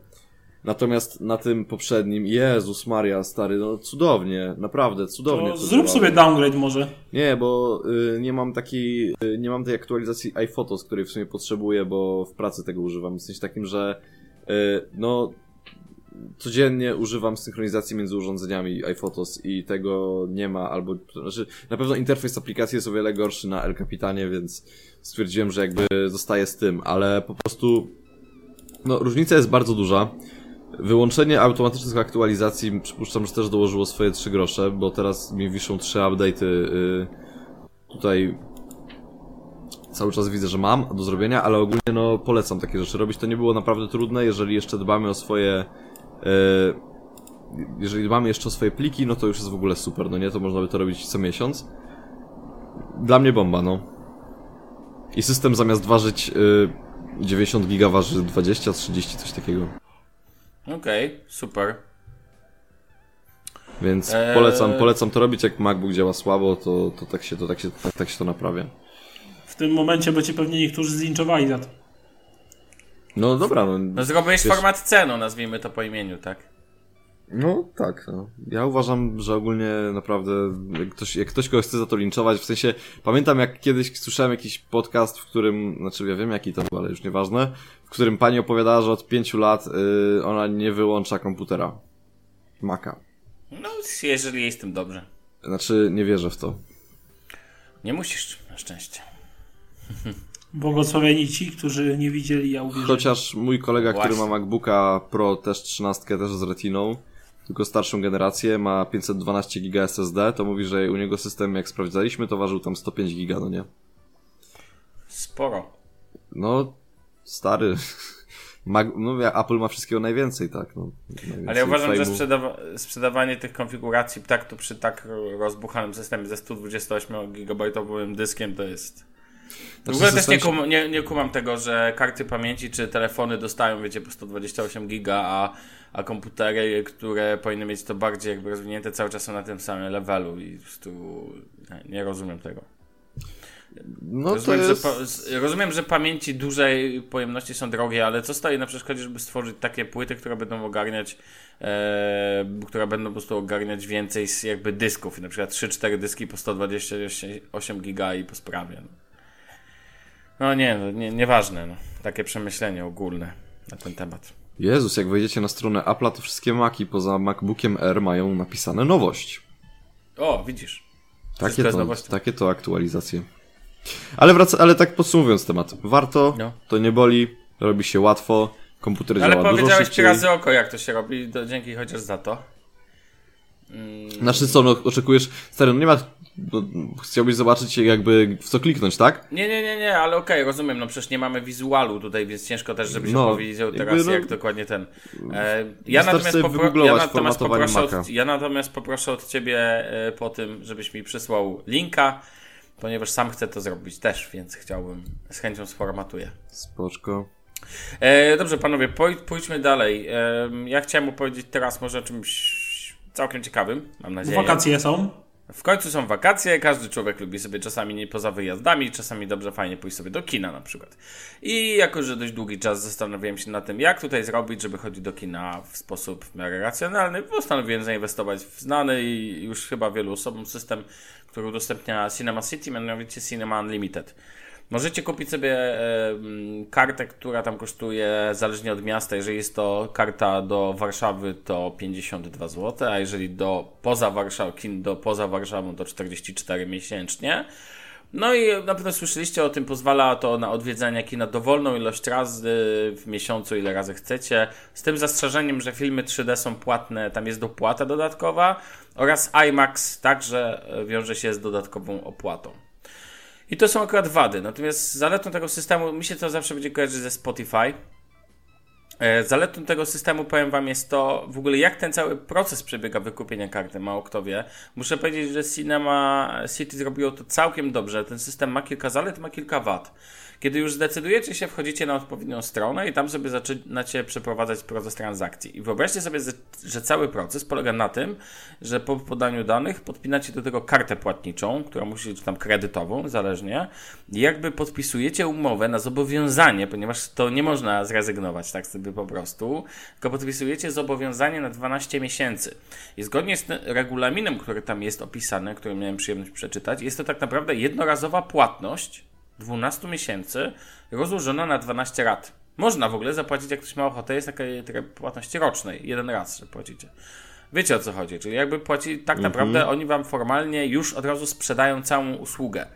Natomiast na tym poprzednim, Jezus Maria, stary, no cudownie, naprawdę, cudownie. to zrób sobie downgrade może. Nie, bo y, nie mam takiej, y, nie mam tej aktualizacji iPhotos, której w sumie potrzebuję, bo w pracy tego używam. W sensie takim, że y, no codziennie używam synchronizacji między urządzeniami iPhotos i tego nie ma, albo znaczy na pewno interfejs aplikacji jest o wiele gorszy na El Capitanie, więc stwierdziłem, że jakby zostaję z tym, ale po prostu no różnica jest bardzo duża. Wyłączenie automatycznych aktualizacji przypuszczam, że też dołożyło swoje 3 grosze, bo teraz mi wiszą trzy update'y y, tutaj cały czas widzę, że mam do zrobienia, ale ogólnie no polecam takie rzeczy robić. To nie było naprawdę trudne, jeżeli jeszcze dbamy o swoje y, jeżeli dbamy jeszcze o swoje pliki, no to już jest w ogóle super, no nie? To można by to robić co miesiąc. Dla mnie bomba, no. I system zamiast ważyć y, 90 giga waży 20, 30, coś takiego. Okej, super. Więc Eee. polecam, polecam to robić, jak MacBook działa słabo, to, to tak się to, tak się, tak, tak się to naprawia. W tym momencie będzie pewnie niektórzy zlinczowali za to. No dobra, no. No zrobiłeś Wiesz- format C, no nazwijmy to po imieniu, tak? No tak, no. Ja uważam, że ogólnie naprawdę, jak ktoś, jak ktoś kogoś chce za to linczować, w sensie, pamiętam jak kiedyś słyszałem jakiś podcast, w którym, znaczy ja wiem jaki to był, ale już nieważne, w którym pani opowiadała, że od pięciu lat y, ona nie wyłącza komputera. Maca. No, jeżeli jest z tym dobrze. Znaczy, nie wierzę w to. Nie musisz, na szczęście. Błogosławieni ci, którzy nie widzieli, ja uwierzyli. Chociaż mój kolega, który Właśnie. ma MacBooka Pro też 13, też z Retiną, tylko starszą generację, ma 512 giga SSD, to mówi, że u niego system, jak sprawdzaliśmy, to ważył tam 105 giga, no nie? sporo. No, stary. No, Apple ma wszystkiego najwięcej, tak. No, najwięcej Ale ja uważam, że sprzedawa sprzedawanie tych konfiguracji tak to przy tak rozbuchanym systemie ze 128 GB dyskiem to jest. W ogóle też nie, kum, nie, nie kumam tego, że karty pamięci czy telefony dostają, wiecie, po 128 giga, a, a komputery, które powinny mieć to bardziej jakby rozwinięte, cały czas są na tym samym levelu i po prostu nie, rozumiem tego. No rozumiem, jest... że rozumiem, że pamięci dużej pojemności są drogie, ale co stoi na przeszkodzie, żeby stworzyć takie płyty, które będą ogarniać, e, które będą po prostu ogarniać więcej z jakby dysków, na przykład 3-4 dyski po 128 giga i po sprawie. No, no nie, no, nie, nieważne, no. takie przemyślenie ogólne na ten temat. Jezus, jak wejdziecie na stronę Apple'a, to wszystkie Maki poza MacBookiem R mają napisane nowość. O, widzisz. Takie to, takie to aktualizacje. Ale, wraca, ale tak podsumowując temat. Warto, no. to nie boli, robi się łatwo, komputer ale działa dużo szybciej. Ale powiedziałeś razy oko, jak to się robi, dzięki chociaż za to. Mm. Znaczy co, oczekujesz, stary, no nie ma, chciałbyś zobaczyć jakby w co kliknąć, tak? Nie, nie, nie, nie, ale okej, okay, rozumiem, no przecież nie mamy wizualu tutaj, więc ciężko też, żebyś no, opowiedział teraz no, jak dokładnie ten. E, ja, natomiast popro- ja, natomiast poproszę od, ja natomiast poproszę od ciebie e, po tym, żebyś mi przysłał linka, ponieważ sam chcę to zrobić też, więc chciałbym, z chęcią sformatuję. Spoczko. E, dobrze, panowie, pójdźmy dalej. E, ja chciałem opowiedzieć teraz może o czymś całkiem ciekawym, mam nadzieję. Wakacje są. W końcu są wakacje, każdy człowiek lubi sobie czasami nie poza wyjazdami, czasami dobrze fajnie pójść sobie do kina na przykład. I jako, że dość długi czas zastanawiałem się nad tym, jak tutaj zrobić, żeby chodzić do kina w sposób w miarę racjonalny, postanowiłem zainwestować w znany i już chyba wielu osobom system, który udostępnia Cinema City, mianowicie Cinema Unlimited. Możecie kupić sobie kartę, która tam kosztuje zależnie od miasta. Jeżeli jest to karta do Warszawy, to 52 zł, a jeżeli do poza Warszawą, do poza Warszawą, to 44 miesięcznie. No i na pewno słyszeliście o tym, pozwala to na odwiedzanie kina dowolną ilość razy w miesiącu, ile razy chcecie. Z tym zastrzeżeniem, że filmy 3D są płatne, tam jest dopłata dodatkowa oraz IMAX także wiąże się z dodatkową opłatą. I to są akurat wady. Natomiast zaletą tego systemu, mi się to zawsze będzie kojarzyć ze Spotify. E, zaletą tego systemu, powiem Wam, jest to w ogóle jak ten cały proces przebiega wykupienia karty, mało kto wie. Muszę powiedzieć, że Cinema City zrobiło to całkiem dobrze. Ten system ma kilka zalet, ma kilka wad. Kiedy już zdecydujecie się, wchodzicie na odpowiednią stronę i tam sobie zaczynacie przeprowadzać proces transakcji. I wyobraźcie sobie, że cały proces polega na tym, że po podaniu danych podpinacie do tego kartę płatniczą, która musi być tam kredytową, zależnie, i jakby podpisujecie umowę na zobowiązanie, ponieważ to nie można zrezygnować tak sobie po prostu, tylko podpisujecie zobowiązanie na 12 miesięcy. I zgodnie z regulaminem, który tam jest opisany, który miałem przyjemność przeczytać, jest to tak naprawdę jednorazowa płatność 12 miesięcy rozłożona na 12 rat. Można w ogóle zapłacić, jak ktoś ma ochotę, jest taka, taka płatności rocznej, jeden raz, że płacicie. Wiecie o co chodzi, czyli jakby płaci, tak naprawdę mhm. oni wam formalnie już od razu sprzedają całą usługę.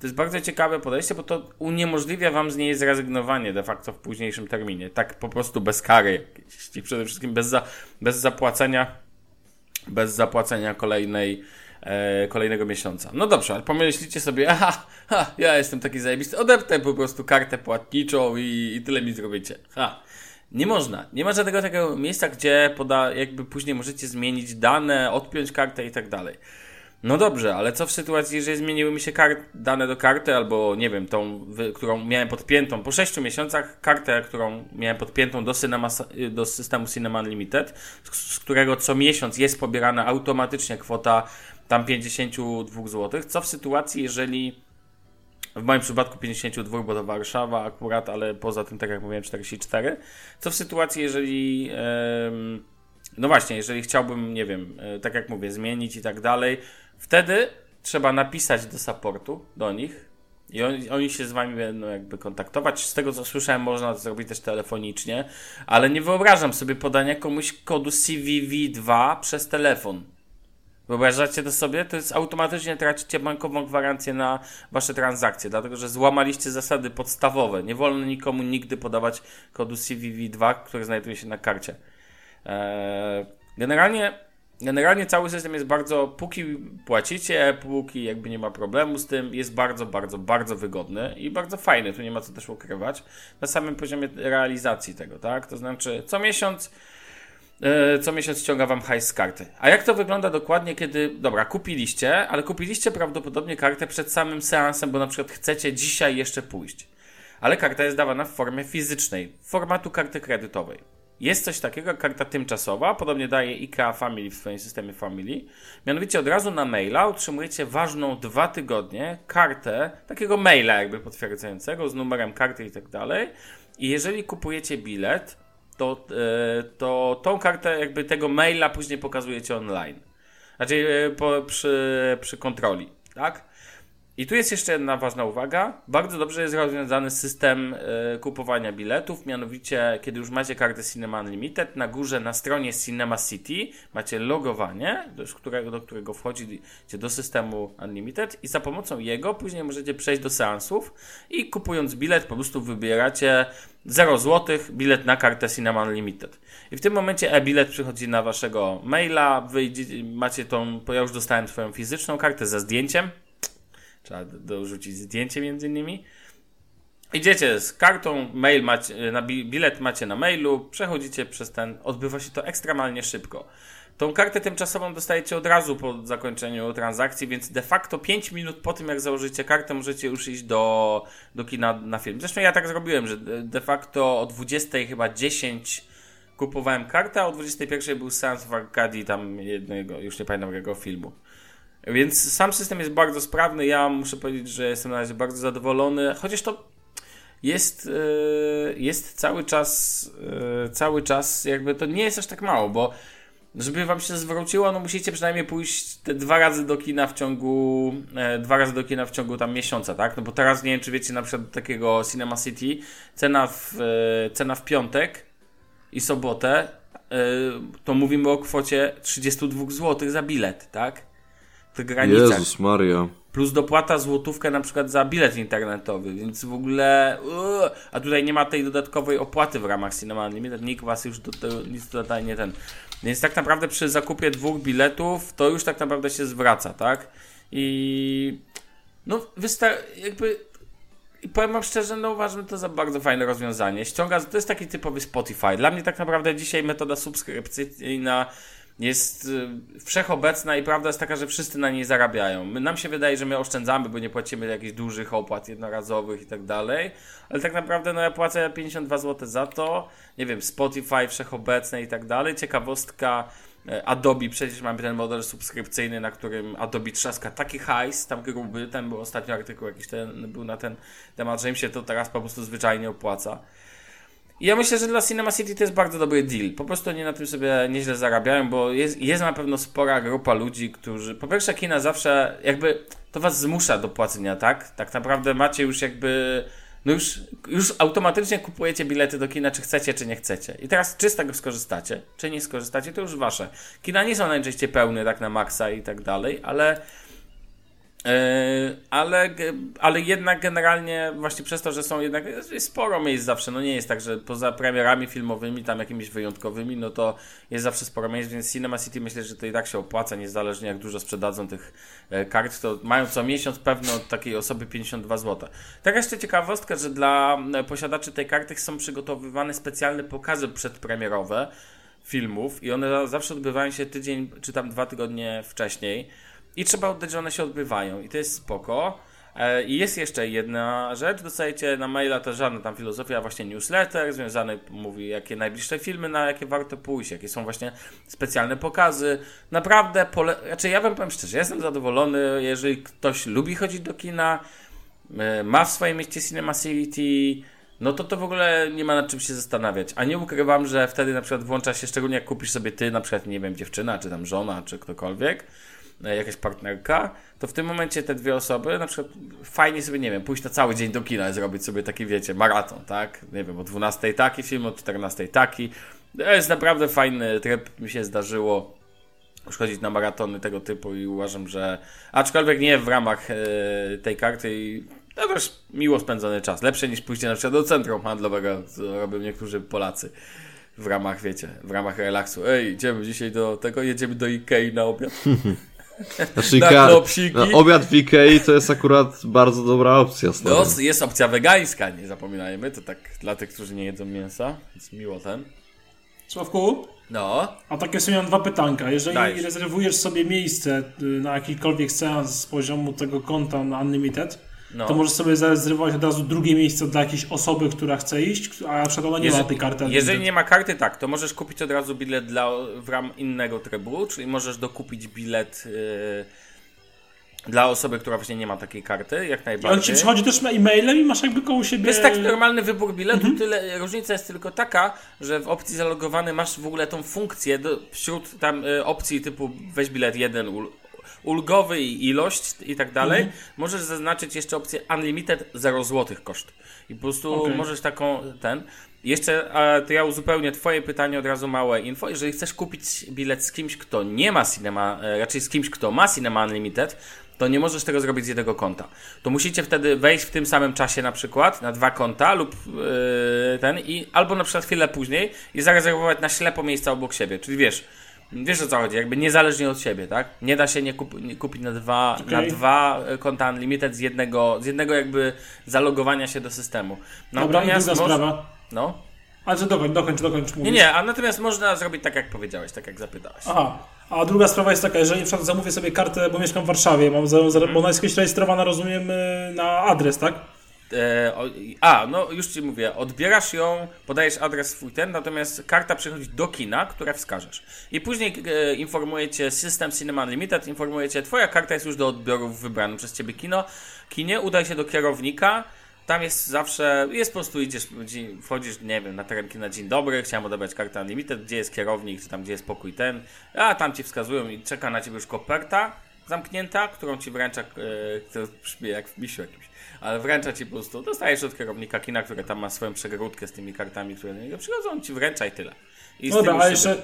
To jest bardzo ciekawe podejście, bo to uniemożliwia wam z niej zrezygnowanie de facto w późniejszym terminie. Tak po prostu bez kary i przede wszystkim bez, za, bez zapłacenia bez zapłacenia kolejnej e, kolejnego miesiąca. No dobrze, ale pomyślicie sobie, aha, ha, ja jestem taki zajebisty, odepnę po prostu kartę płatniczą i, i tyle mi zrobicie. Ha. Nie można. Nie ma żadnego takiego miejsca, gdzie poda, jakby później możecie zmienić dane, odpiąć kartę i tak dalej. No dobrze, ale co w sytuacji, jeżeli zmieniły mi się kart, dane do karty, albo nie wiem, tą, którą miałem podpiętą po 6 miesiącach, kartę, którą miałem podpiętą do, cinema, do systemu Cinema Unlimited, z, z którego co miesiąc jest pobierana automatycznie kwota tam 52 zł. Co w sytuacji, jeżeli w moim przypadku 52, bo to Warszawa akurat, ale poza tym, tak jak mówiłem, 44. Co w sytuacji, jeżeli. No właśnie, jeżeli chciałbym, nie wiem, e, tak jak mówię, zmienić i tak dalej, wtedy trzeba napisać do supportu, do nich i oni, oni, się z wami będą jakby kontaktować. Z tego co słyszałem, można to zrobić też telefonicznie, ale nie wyobrażam sobie podania komuś kodu CVV2 przez telefon. Wyobrażacie to sobie? To jest automatycznie tracicie bankową gwarancję na wasze transakcje, dlatego że złamaliście zasady podstawowe. Nie wolno nikomu nigdy podawać kodu CVV2, który znajduje się na karcie. Eee, generalnie generalnie cały system jest bardzo, póki płacicie, póki jakby nie ma problemu z tym, jest bardzo, bardzo, bardzo wygodny i bardzo fajny, tu nie ma co też ukrywać, na samym poziomie realizacji tego, tak? To znaczy co miesiąc e, co miesiąc ściąga wam hajs z karty. A jak to wygląda dokładnie, kiedy, dobra, kupiliście, ale kupiliście prawdopodobnie kartę przed samym seansem, bo na przykład chcecie dzisiaj jeszcze pójść. Ale karta jest dawana w formie fizycznej, formatu karty kredytowej. Jest coś takiego jak karta tymczasowa, podobnie daje IKEA Family w swoim systemie Family. Mianowicie od razu na maila otrzymujecie ważną dwa tygodnie kartę, takiego maila jakby potwierdzającego z numerem karty i tak dalej. I jeżeli kupujecie bilet, to, e, to tą kartę jakby tego maila później pokazujecie online. Znaczy e, po, przy, przy kontroli, tak? I tu jest jeszcze jedna ważna uwaga. Bardzo dobrze jest rozwiązany system y, kupowania biletów, mianowicie kiedy już macie kartę Cinema Unlimited, na górze na stronie Cinema City macie logowanie, do którego, do którego wchodzicie do systemu Unlimited i za pomocą jego później możecie przejść do seansów i kupując bilet po prostu wybieracie 0 zł bilet na kartę Cinema Unlimited. I w tym momencie e-bilet przychodzi na waszego maila, wyjdzie, macie tą, ja już dostałem twoją fizyczną kartę ze zdjęciem, Trzeba dorzucić zdjęcie między innymi. Idziecie z kartą, mail macie, na bilet macie na mailu, przechodzicie przez ten, odbywa się to ekstremalnie szybko. Tą kartę tymczasową dostajecie od razu po zakończeniu transakcji, więc de facto 5 minut po tym, jak założycie kartę, możecie już iść do, do kina na film. Zresztą ja tak zrobiłem, że de facto o 20 chyba 10 kupowałem kartę, a o 21 był seans w Arkadii tam jednego, już nie pamiętam jakiego filmu. Więc sam system jest bardzo sprawny. Ja muszę powiedzieć, że jestem na razie bardzo zadowolony, chociaż to jest, e, jest cały czas, e, cały czas jakby to nie jest aż tak mało, bo żeby wam się zwróciło, no musicie przynajmniej pójść te dwa razy do kina w ciągu, e, dwa razy do kina w ciągu tam miesiąca, tak? No bo teraz nie wiem, czy wiecie na przykład takiego Cinema City, cena w, cena w piątek i sobotę, to mówimy o kwocie 32 zł za bilet, tak? Granicach. Jezus Maria. Plus dopłata złotówkę na przykład za bilet internetowy, więc w ogóle... Uuu, a tutaj nie ma tej dodatkowej opłaty w ramach Cinema Unlimited, nikt was już do tego nic tutaj nie ten... Więc tak naprawdę przy zakupie dwóch biletów to już tak naprawdę się zwraca, tak? I... No, wystar... jakby... I powiem wam szczerze, no uważam to za bardzo fajne rozwiązanie. Ściąga, to jest taki typowy Spotify. Dla mnie tak naprawdę dzisiaj metoda subskrypcyjna jest y, wszechobecna i prawda jest taka, że wszyscy na niej zarabiają. My, nam się wydaje, że my oszczędzamy, bo nie płacimy jakichś dużych opłat jednorazowych i tak dalej, ale tak naprawdę no ja płacę 52 zł za to, nie wiem, Spotify wszechobecne i tak dalej. Ciekawostka, e, Adobe, przecież mamy ten model subskrypcyjny, na którym Adobe trzaska taki hajs, tam gruby, ten był ostatnio artykuł jakiś ten, był na ten temat, że im się to teraz po prostu zwyczajnie opłaca. I ja myślę, że dla Cinema City to jest bardzo dobry deal. Po prostu oni na tym sobie nieźle zarabiają, bo jest, jest na pewno spora grupa ludzi, którzy. Po pierwsze, kina zawsze jakby to was zmusza do płacenia, tak? Tak naprawdę macie już jakby. No już, już automatycznie kupujecie bilety do kina, czy chcecie, czy nie chcecie. I teraz, czy z tego skorzystacie, czy nie skorzystacie, to już wasze. Kina nie są najczęściej pełne, tak na maksa i tak dalej, ale ale, ale jednak generalnie właśnie przez to, że są jednak jest sporo miejsc zawsze, no nie jest tak, że poza premierami filmowymi, tam jakimiś wyjątkowymi, no to jest zawsze sporo miejsc, więc Cinema City myślę, że to i tak się opłaca, niezależnie jak dużo sprzedadzą tych e, kart, to mają co miesiąc pewno takiej osoby 52 zł. Tak jeszcze ciekawostka, że dla e, posiadaczy tej karty są przygotowywane specjalne pokazy przedpremierowe filmów i one zawsze odbywają się tydzień czy tam dwa tygodnie wcześniej i trzeba oddać, że one się odbywają i to jest spoko. E, I jest jeszcze jedna rzecz, dostajecie na maila to żadna tam filozofia, właśnie newsletter związany, mówi jakie najbliższe filmy, na jakie warto pójść, jakie są właśnie specjalne pokazy. Naprawdę, pole... znaczy ja wam powiem szczerze, jestem zadowolony, jeżeli ktoś lubi chodzić do kina, e, ma w swoim mieście Cinema City, no to to w ogóle nie ma nad czym się zastanawiać. A nie ukrywam, że wtedy na przykład włącza się, szczególnie jak kupisz sobie ty, na przykład, nie wiem, dziewczyna, czy tam żona, czy ktokolwiek, jakaś partnerka, to w tym momencie te dwie osoby, na przykład fajnie sobie, nie wiem, pójść na cały dzień do kina i zrobić sobie taki, wiecie, maraton, tak? Nie wiem, o 12 taki film, o 14 taki. To jest naprawdę fajny tryb, mi się zdarzyło już chodzić na maratony tego typu i uważam, że aczkolwiek nie w ramach e, tej karty i to też miło spędzony czas. Lepsze niż pójście na przykład do centrum handlowego, co robią niektórzy Polacy w ramach, wiecie, w ramach relaksu. Ej, idziemy dzisiaj do tego, jedziemy do Ikei na obiad. Znaczy, Na klopsiki. na obiad w Ikei to jest akurat bardzo dobra opcja. stary. No, jest opcja wegańska, nie zapominajmy, to tak dla tych, którzy nie jedzą mięsa, więc miło ten. Sławku, No, a takie sobie mam dwa pytanka. Jeżeli Dajesz. rezerwujesz sobie miejsce y, na jakikolwiek seans z poziomu tego konta na Unlimited, no. to możesz sobie zarezerwować od razu drugie miejsce dla jakiejś osoby, która chce iść, a na przykład ona nie Jeżeli- ma tej karty. Jeżeli nie ma karty, tak, to możesz kupić od razu bilet dla, w ram innego trybu, czyli możesz dokupić bilet yy, dla osoby, która właśnie nie ma takiej karty, jak I on ci najbardziej. przychodzi też e-mailem i masz jakby koło siebie... To jest taki normalny wybór biletu, Mhm. tyle różnica jest tylko taka, że w opcji zalogowany masz w ogóle tą funkcję do, wśród tam y, opcji typu weź bilet jeden ulgowy i ilość i tak dalej, Mhm. możesz zaznaczyć jeszcze opcję unlimited 0 zł koszt. I po prostu Okej. możesz taką ten. Jeszcze to ja uzupełnię twoje pytanie od razu małe info. Jeżeli chcesz kupić bilet z kimś, kto nie ma cinema, e, raczej z kimś, kto ma cinema unlimited, to nie możesz tego zrobić z jednego konta. To musicie wtedy wejść w tym samym czasie na przykład na dwa konta lub yy, ten i albo na przykład chwilę później i zarezerwować na ślepo miejsca obok siebie. Czyli wiesz, wiesz o co chodzi, jakby niezależnie od siebie, tak? Nie da się nie, kup, nie kupić na dwa, Okej. na dwa e, konta unlimited z jednego, z jednego jakby zalogowania się do systemu. Dobra, i druga moż- sprawa. No. Ale że dokończ, dokończ, dokończ. Nie, mówisz. nie, a natomiast można zrobić tak, jak powiedziałeś, tak jak zapytałeś. Aha. A druga sprawa jest taka, jeżeli na przykład zamówię sobie kartę, bo mieszkam w Warszawie, mam za, za, bo ona jest rejestrowana, rozumiem, y, na adres, tak? E, o, a, no już ci mówię, odbierasz ją, podajesz adres swój ten, natomiast karta przychodzi do kina, które wskażesz. I później e, informuje cię system Cinema Unlimited, informuje cię, twoja karta jest już do odbioru w wybranym przez ciebie kino. Kinie, udaj się do kierownika, tam jest zawsze, jest po prostu idziesz, wchodzisz, nie wiem, na teren kina, dzień dobry, chciałem odebrać kartę Unlimited, gdzie jest kierownik, czy tam gdzie jest pokój ten, a tam ci wskazują i czeka na ciebie już koperta zamknięta, którą ci wręcza, e, to brzmi jak w misiu jakimś, ale wręcza ci po prostu, dostajesz od kierownika kina, który tam ma swoją przegródkę z tymi kartami, które do niego przychodzą, on ci wręcza i tyle. I z Dobra, a jeszcze sobie-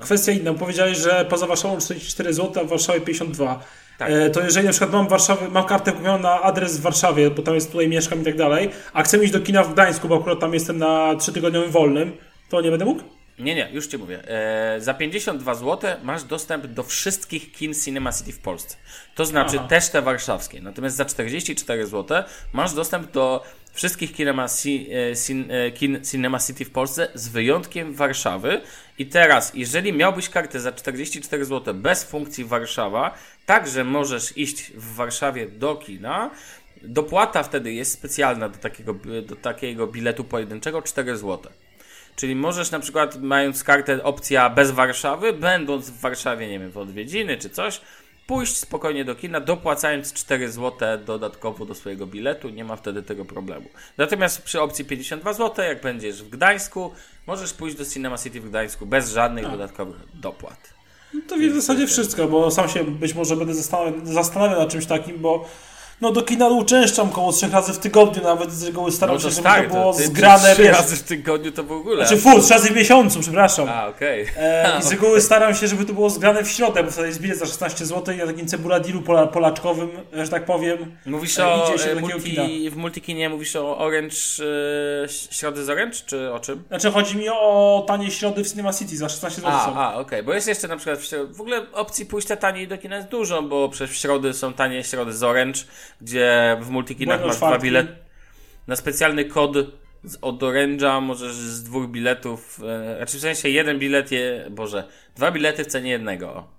kwestia inna. Powiedziałeś, że poza Warszawą 44 zł, a w Warszawie 52. Tak. E, to jeżeli na przykład mam, w Warszawie, mam kartę kupioną na adres w Warszawie, bo tam jest tutaj mieszkam i tak dalej, a chcę iść do kina w Gdańsku, bo akurat tam jestem na trzytygodniowym wolnym, to nie będę mógł? Nie, nie, już ci mówię. E, za 52 zł masz dostęp do wszystkich kin Cinema City w Polsce. To znaczy Aha. też te warszawskie. Natomiast za 44 zł masz dostęp do wszystkich kinema, e, e, kin Cinema City w Polsce z wyjątkiem Warszawy. I teraz, jeżeli miałbyś kartę za 44 zł bez funkcji Warszawa, także możesz iść w Warszawie do kina. Dopłata wtedy jest specjalna do takiego, do takiego biletu pojedynczego 4 zł. Czyli możesz na przykład, mając kartę opcja bez Warszawy, będąc w Warszawie, nie wiem, w odwiedziny czy coś, pójść spokojnie do kina, dopłacając 4 zł dodatkowo do swojego biletu, nie ma wtedy tego problemu. Natomiast przy opcji 52 zł, jak będziesz w Gdańsku, możesz pójść do Cinema City w Gdańsku bez żadnych dodatkowych dopłat. No to w zasadzie wszystko, bo sam się być może będę zastanawiał, zastanawiał nad czymś takim, bo no do kina uczęszczam koło trzech razy w tygodniu, nawet z reguły staram No to się, żeby stary, to było ty zgrane, trzy razy w tygodniu to w ogóle. znaczy fu, trzy razy w miesiącu, przepraszam. A, okej. E, I z reguły staram się, żeby to było zgrane w środę, bo wtedy jest bilet za 16 zł i na takim cebuladilu pola, polaczkowym, że tak powiem. Mówisz E, o idzie się e, do multi, w multikinie mówisz o Orange, e, środy z Orange, czy o czym? Znaczy chodzi mi o tanie środy w Cinema City za 16 zł. A, a okej, bo jest jeszcze na przykład w, w ogóle opcji pójścia taniej do kina jest dużo, bo przez środy są tanie środy z Orange, gdzie w multikinach masz dwa bilety. Na specjalny kod z, od Orange'a możesz z dwóch biletów, e, znaczy w sensie jeden bilet, je, boże, dwa bilety w cenie jednego.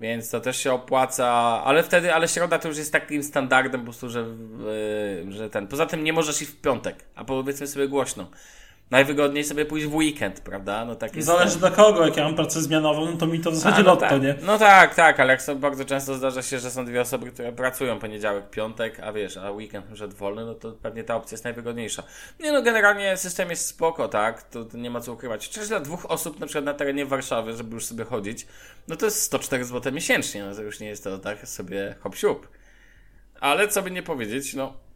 Więc to też się opłaca, ale wtedy, ale środa to już jest takim standardem po prostu, że, e, że ten. Poza tym nie możesz iść w piątek, a powiedzmy sobie głośno. Najwygodniej sobie pójść w weekend, prawda? No tak jest. Zależy dla kogo, jak ja mam pracę zmianową, no to mi to w zasadzie A, no lotto, tak. nie? No tak, tak, ale jak są, bardzo często zdarza się, że są dwie osoby, które pracują poniedziałek, piątek, a wiesz, a weekend już wolny, no to pewnie ta opcja jest najwygodniejsza. Nie no, generalnie system jest spoko, tak, to, to nie ma co ukrywać. Chociaż dla dwóch osób, na przykład na terenie Warszawy, żeby już sobie chodzić, no to jest 104 zł miesięcznie, no to już nie jest to tak sobie hop siup. Ale co by nie powiedzieć, no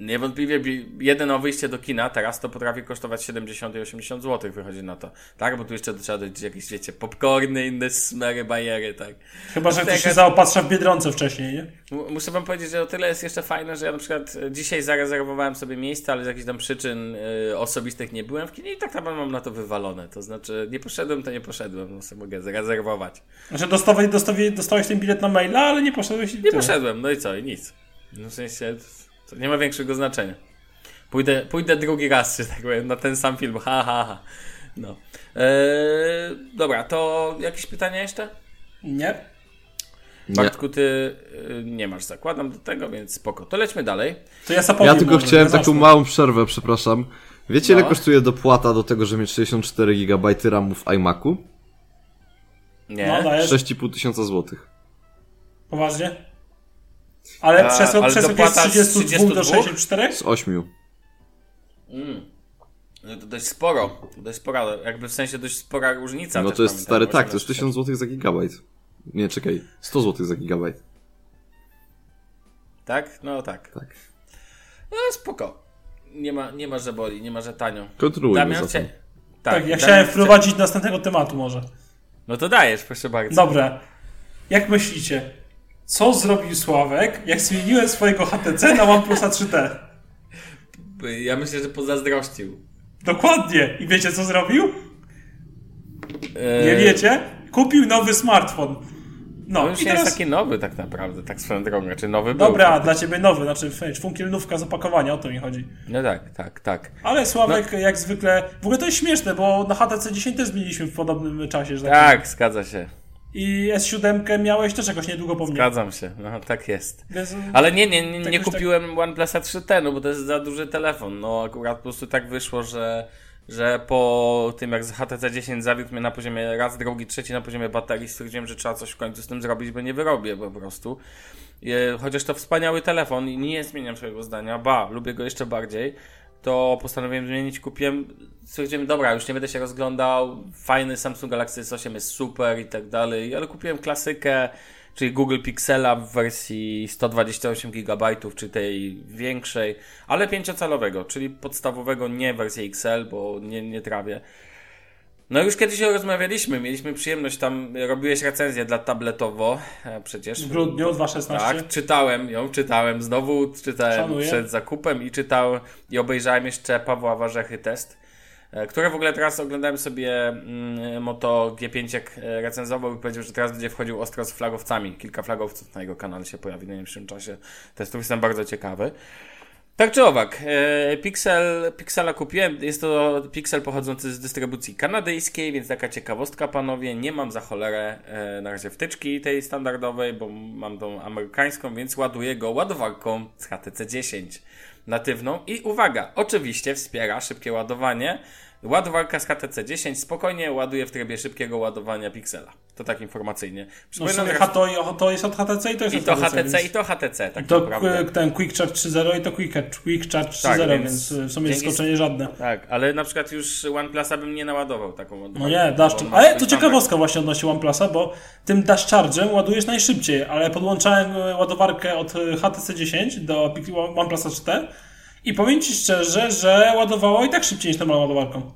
Niewątpliwie jedyne wyjście do kina teraz to potrafi kosztować 70 i 80 zł, wychodzi na to. Tak, bo tu jeszcze trzeba dojść jakieś, wiecie, popcorny, inne smery, bajery, tak. Chyba, że To ktoś się jaka- zaopatrza w Biedronce wcześniej, nie? Muszę wam powiedzieć, że o tyle jest jeszcze fajne, że ja na przykład e, dzisiaj zarezerwowałem sobie miejsce, ale z jakichś tam przyczyn y, osobistych nie byłem w kinie i tak naprawdę mam na to wywalone. To znaczy, nie poszedłem, to nie poszedłem, no sobie mogę zarezerwować. Znaczy dostawaj, dostawaj, dostałeś ten bilet na maila, ale nie poszedłeś i Nie tyle. poszedłem, no i co, i nic. No w sensie, to nie ma większego znaczenia. Pójdę, pójdę drugi raz, że tak powiem, na ten sam film, ha, ha, ha. No. Eee, dobra, to jakieś pytania jeszcze? Nie? Bartku, ty y, nie masz, zakładam do tego, więc spoko. To lećmy dalej. To ja. Ja tylko może, chciałem nie taką zacznę. małą przerwę, przepraszam. Wiecie, ile No. kosztuje dopłata do tego, żeby mieć 64 GB RAMu w iMacu? Nie? No, dajesz. 6,5 tysiąca złotych. Poważnie? Ale A, przesył, ale jest z z 32 do 32? 64? Z 8. No to dość sporo. To dość spora, jakby w sensie dość spora różnica. No to jest pamiętam, stary tak, to 18. jest 1000 zł za gigabajt. Nie, czekaj, 100 zł za gigabajt. Tak? No tak. Tak. No spoko. Nie ma, nie ma, że boli, nie ma, że tanio. Kontynuujmy Damian chcia... Tak, ja Damian chciałem chcia- wprowadzić do następnego tematu może. No to dajesz, proszę bardzo. Dobra. Jak myślicie, co zrobił Sławek, jak zmieniłem swojego HTC na OnePlusa 3T? Ja myślę, że pozazdrościł. Dokładnie. I wiecie co zrobił? Nie Eee, wiecie? Kupił nowy smartfon. No No już i teraz... jest taki nowy tak naprawdę, tak swoją drogą. Znaczy nowy był. Dobra, dla ciebie nowy, znaczy funkielnówka z opakowania, o to mi chodzi. No tak, tak, tak. Ale Sławek No. jak zwykle, w ogóle to jest śmieszne, bo na HTC 10 też zmieniliśmy w podobnym czasie, że tak. Tak, zgadza się. I S7 miałeś też jakoś niedługo po mnie. Zgadzam się. No tak jest. Ale nie, nie, nie, Tak nie tak- kupiłem OnePlusa 3T, no bo to jest za duży telefon. No akurat po prostu tak wyszło, że, że po tym jak z HTC 10 zawiódł mnie na poziomie raz, drugi, trzeci na poziomie baterii, stwierdziłem, że trzeba coś w końcu z tym zrobić, bo nie wyrobię po prostu. Chociaż to wspaniały telefon i nie zmieniam swojego zdania, ba, lubię go jeszcze bardziej, to postanowiłem zmienić, kupiłem, stwierdziłem, dobra, już nie będę się rozglądał, fajny Samsung Galaxy S8 jest super i tak dalej, ale kupiłem klasykę, czyli Google Pixela w wersji 128 GB, czy tej większej, ale 5-calowego, czyli podstawowego, nie wersję XL, bo nie, nie trawię. No już kiedyś rozmawialiśmy, mieliśmy przyjemność tam, robiłeś recenzję dla tabletowo, e, przecież. w grudniu 2016. Tak, czytałem ją, czytałem, znowu czytałem Szanuję. przed zakupem i czytałem i obejrzałem jeszcze Pawła Warzechy test, e, które w ogóle teraz oglądałem sobie mm, Moto G5 jak e, recenzował i powiedział, że teraz będzie wchodził ostro z flagowcami. Kilka flagowców na jego kanale się pojawi w najbliższym czasie testów, jestem bardzo ciekawy. Tak czy owak, e, Pixel, Pixela kupiłem. Jest to Pixel pochodzący z dystrybucji kanadyjskiej, więc taka ciekawostka, panowie. Nie mam za cholerę e, na razie wtyczki tej standardowej, bo mam tą amerykańską, więc ładuję go ładowarką z HTC 10 natywną. I uwaga, oczywiście wspiera szybkie ładowanie. Ładowarka z HTC 10 spokojnie ładuje w trybie szybkiego ładowania Pixela. To tak informacyjnie. No to, to jest od HTC i to jest I od to HTC. HTC, i to HTC, tak To naprawdę. ten Quick Charge 3.0 i to Quick, Quick Charge 3.0, Tak, więc, więc w sumie dzięki- zaskoczenie żadne. Tak, ale na przykład już OnePlusa bym nie naładował taką No ładowarką, nie, on charge. ma Ale to ciekawostka właśnie odnośnie OnePlusa, bo tym dash charge'em ładujesz najszybciej, ale podłączałem e, ładowarkę od e, HTC 10 do OnePlusa 4 i powiem Ci szczerze, że ładowało i tak szybciej niż normalną ładowarką.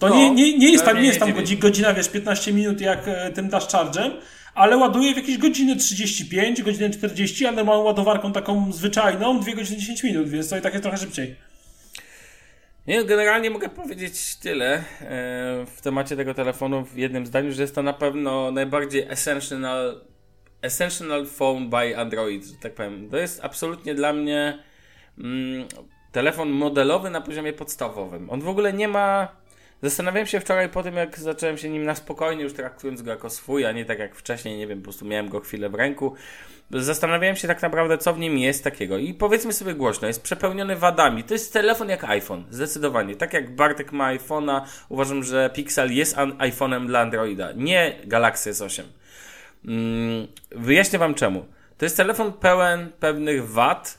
To No, nie, nie, nie jest tam, nie jest tam nie dziwi. godzi- godzina, wiesz, 15 minut jak e, tym dash charge'em, ale ładuje w jakieś godziny 35, godziny 40, a normalną ładowarką taką zwyczajną 2 godziny 10 minut, więc to i tak jest trochę szybciej. Nie, generalnie mogę powiedzieć tyle e, w temacie tego telefonu w jednym zdaniu, że jest to na pewno najbardziej essential, essential phone by Android, że tak powiem. To jest absolutnie dla mnie mm, telefon modelowy na poziomie podstawowym. On w ogóle nie ma... Zastanawiałem się wczoraj po tym, jak zacząłem się nim na spokojnie, już traktując go jako swój, a nie tak jak wcześniej, nie wiem, po prostu miałem go chwilę w ręku. Zastanawiałem się tak naprawdę, co w nim jest takiego. I powiedzmy sobie głośno, jest przepełniony wadami. To jest telefon jak iPhone, zdecydowanie. Tak jak Bartek ma iPhone'a, uważam, że Pixel jest iPhone'em dla Androida, nie Galaxy S8. Mm, wyjaśnię Wam czemu. To jest telefon pełen pewnych wad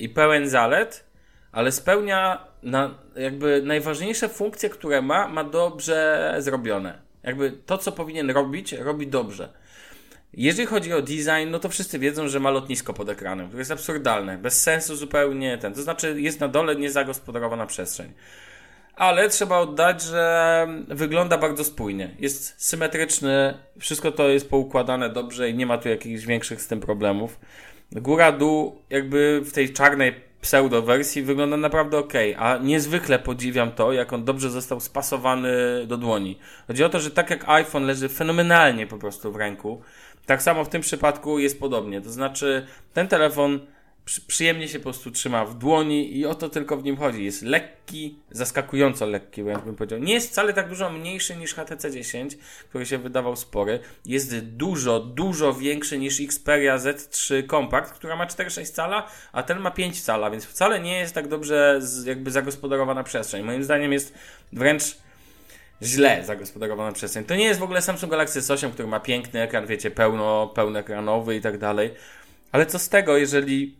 i pełen zalet, ale spełnia na, jakby najważniejsze funkcje, które ma, ma dobrze zrobione. Jakby to, co powinien robić, robi dobrze. Jeżeli chodzi o design, no to wszyscy wiedzą, że ma lotnisko pod ekranem, które jest absurdalne, bez sensu zupełnie ten. To znaczy, jest na dole niezagospodarowana przestrzeń. Ale trzeba oddać, że wygląda bardzo spójnie. Jest symetryczny, wszystko to jest poukładane dobrze i nie ma tu jakichś większych z tym problemów. Góra, dół, jakby w tej czarnej pseudo wersji wygląda naprawdę ok, a niezwykle podziwiam to, jak on dobrze został spasowany do dłoni. Chodzi o to, że tak jak iPhone leży fenomenalnie po prostu w ręku, tak samo w tym przypadku jest podobnie. To znaczy, ten telefon przyjemnie się po prostu trzyma w dłoni i o to tylko w nim chodzi. Jest lekki, zaskakująco lekki, bym powiedział. Nie jest wcale tak dużo mniejszy niż HTC 10, który się wydawał spory. Jest dużo, dużo większy niż Xperia Z3 Compact, która ma 4,6 cala, a ten ma 5 cala, więc wcale nie jest tak dobrze jakby zagospodarowana przestrzeń. Moim zdaniem jest wręcz źle zagospodarowana przestrzeń. To nie jest w ogóle Samsung Galaxy S8, który ma piękny ekran, wiecie, pełno, pełnoekranowy i tak dalej. Ale co z tego, jeżeli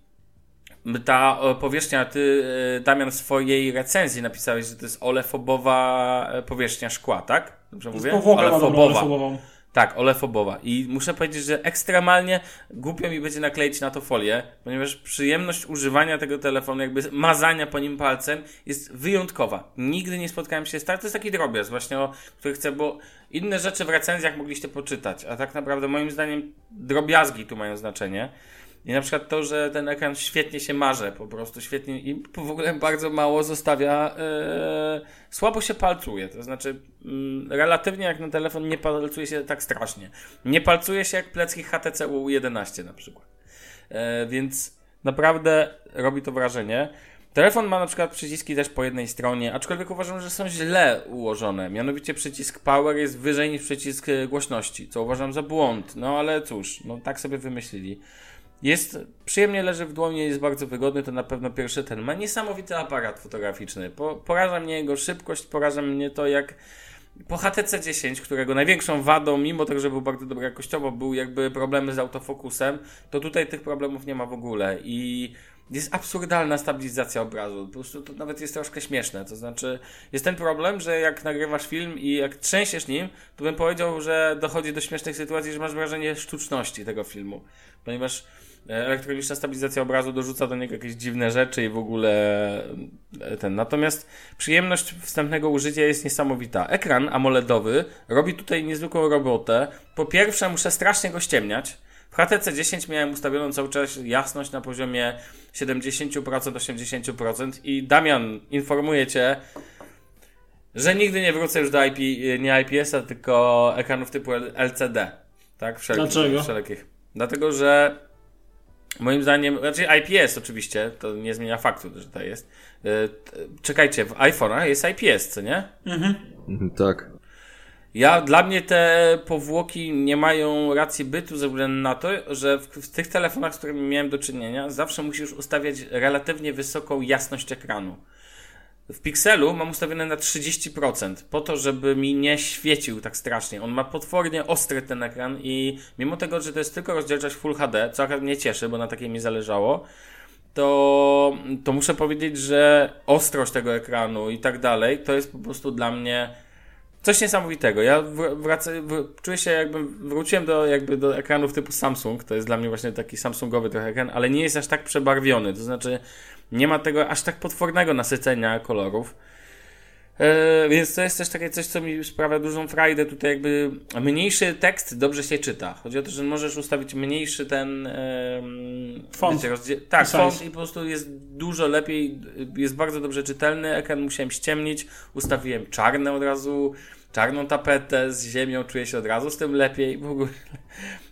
ta powierzchnia, ty e, Damian w swojej recenzji napisałeś, że to jest olefobowa e, powierzchnia szkła, tak? Dobrze mówię? Olefobowa. olefobową. Tak, olefobowa. I muszę powiedzieć, że ekstremalnie głupio mi będzie nakleić na to folię, ponieważ przyjemność używania tego telefonu, jakby mazania po nim palcem jest wyjątkowa. Nigdy nie spotkałem się z tak. To jest taki drobiazg właśnie, o który chcę, bo inne rzeczy w recenzjach mogliście poczytać, a tak naprawdę moim zdaniem drobiazgi tu mają znaczenie. I na przykład to, że ten ekran świetnie się marze, po prostu świetnie i w ogóle bardzo mało zostawia, yy, słabo się palcuje. To znaczy, yy, relatywnie jak na telefon nie palcuje się tak strasznie. Nie palcuje się jak plecki HTC U11 na przykład. Yy, więc naprawdę robi to wrażenie. Telefon ma na przykład przyciski też po jednej stronie, aczkolwiek uważam, że są źle ułożone. Mianowicie przycisk power jest wyżej niż przycisk głośności, co uważam za błąd. No ale cóż, no tak sobie wymyślili. Jest, przyjemnie leży w dłoni, jest bardzo wygodny, to na pewno pierwszy ten. Ma niesamowity aparat fotograficzny. Po, poraża mnie jego szybkość, poraża mnie to jak po HTC 10, którego największą wadą, mimo tego, że był bardzo dobry jakościowo, był jakby problemy z autofokusem, to tutaj tych problemów nie ma w ogóle i jest absurdalna stabilizacja obrazu. Po prostu to nawet jest troszkę śmieszne. To znaczy, jest ten problem, że jak nagrywasz film i jak trzęsiesz nim, to bym powiedział, że dochodzi do śmiesznych sytuacji, że masz wrażenie sztuczności tego filmu. Ponieważ elektroniczna stabilizacja obrazu dorzuca do niego jakieś dziwne rzeczy i w ogóle e, ten. Natomiast przyjemność wstępnego użycia jest niesamowita. Ekran AMOLEDowy robi tutaj niezwykłą robotę. Po pierwsze, muszę strasznie go ściemniać. W HTC 10 miałem ustawioną cały czas jasność na poziomie 70%, 80% i Damian informuje cię, że nigdy nie wrócę już do IP, nie IPS-a, tylko ekranów typu LCD. Tak? Wszelkich, Dlaczego? Wszelkich. Dlatego, że Moim zdaniem, znaczy IPS oczywiście, to nie zmienia faktu, że to jest. E, czekajcie, w iPhone'ach jest IPS, co nie? Mhm. mhm. Tak. Ja, dla mnie te powłoki nie mają racji bytu ze względu na to, że w, w, tych telefonach, z którymi miałem do czynienia, zawsze musisz ustawiać relatywnie wysoką jasność ekranu. W Pixelu mam ustawione na 30%, po to, żeby mi nie świecił tak strasznie. On ma potwornie ostry ten ekran i mimo tego, że to jest tylko rozdzielczość Full HD, co mnie cieszy, bo na takiej mi zależało, to, to muszę powiedzieć, że ostrość tego ekranu i tak dalej, to jest po prostu dla mnie coś niesamowitego. Ja wracę, czuję się jakbym wróciłem do, jakby do ekranów typu Samsung, to jest dla mnie właśnie taki Samsungowy trochę ekran, ale nie jest aż tak przebarwiony, to znaczy nie ma tego aż tak potwornego nasycenia kolorów. Yy, więc to jest też takie coś, co mi sprawia dużą frajdę. Tutaj jakby mniejszy tekst dobrze się czyta. Chodzi o to, że możesz ustawić mniejszy ten yy, font. Wiecie, tak, font i po prostu jest dużo lepiej, jest bardzo dobrze czytelny. Ekran musiałem ściemnić, ustawiłem czarne od razu czarną tapetę z ziemią, czuję się od razu z tym lepiej. W ogóle.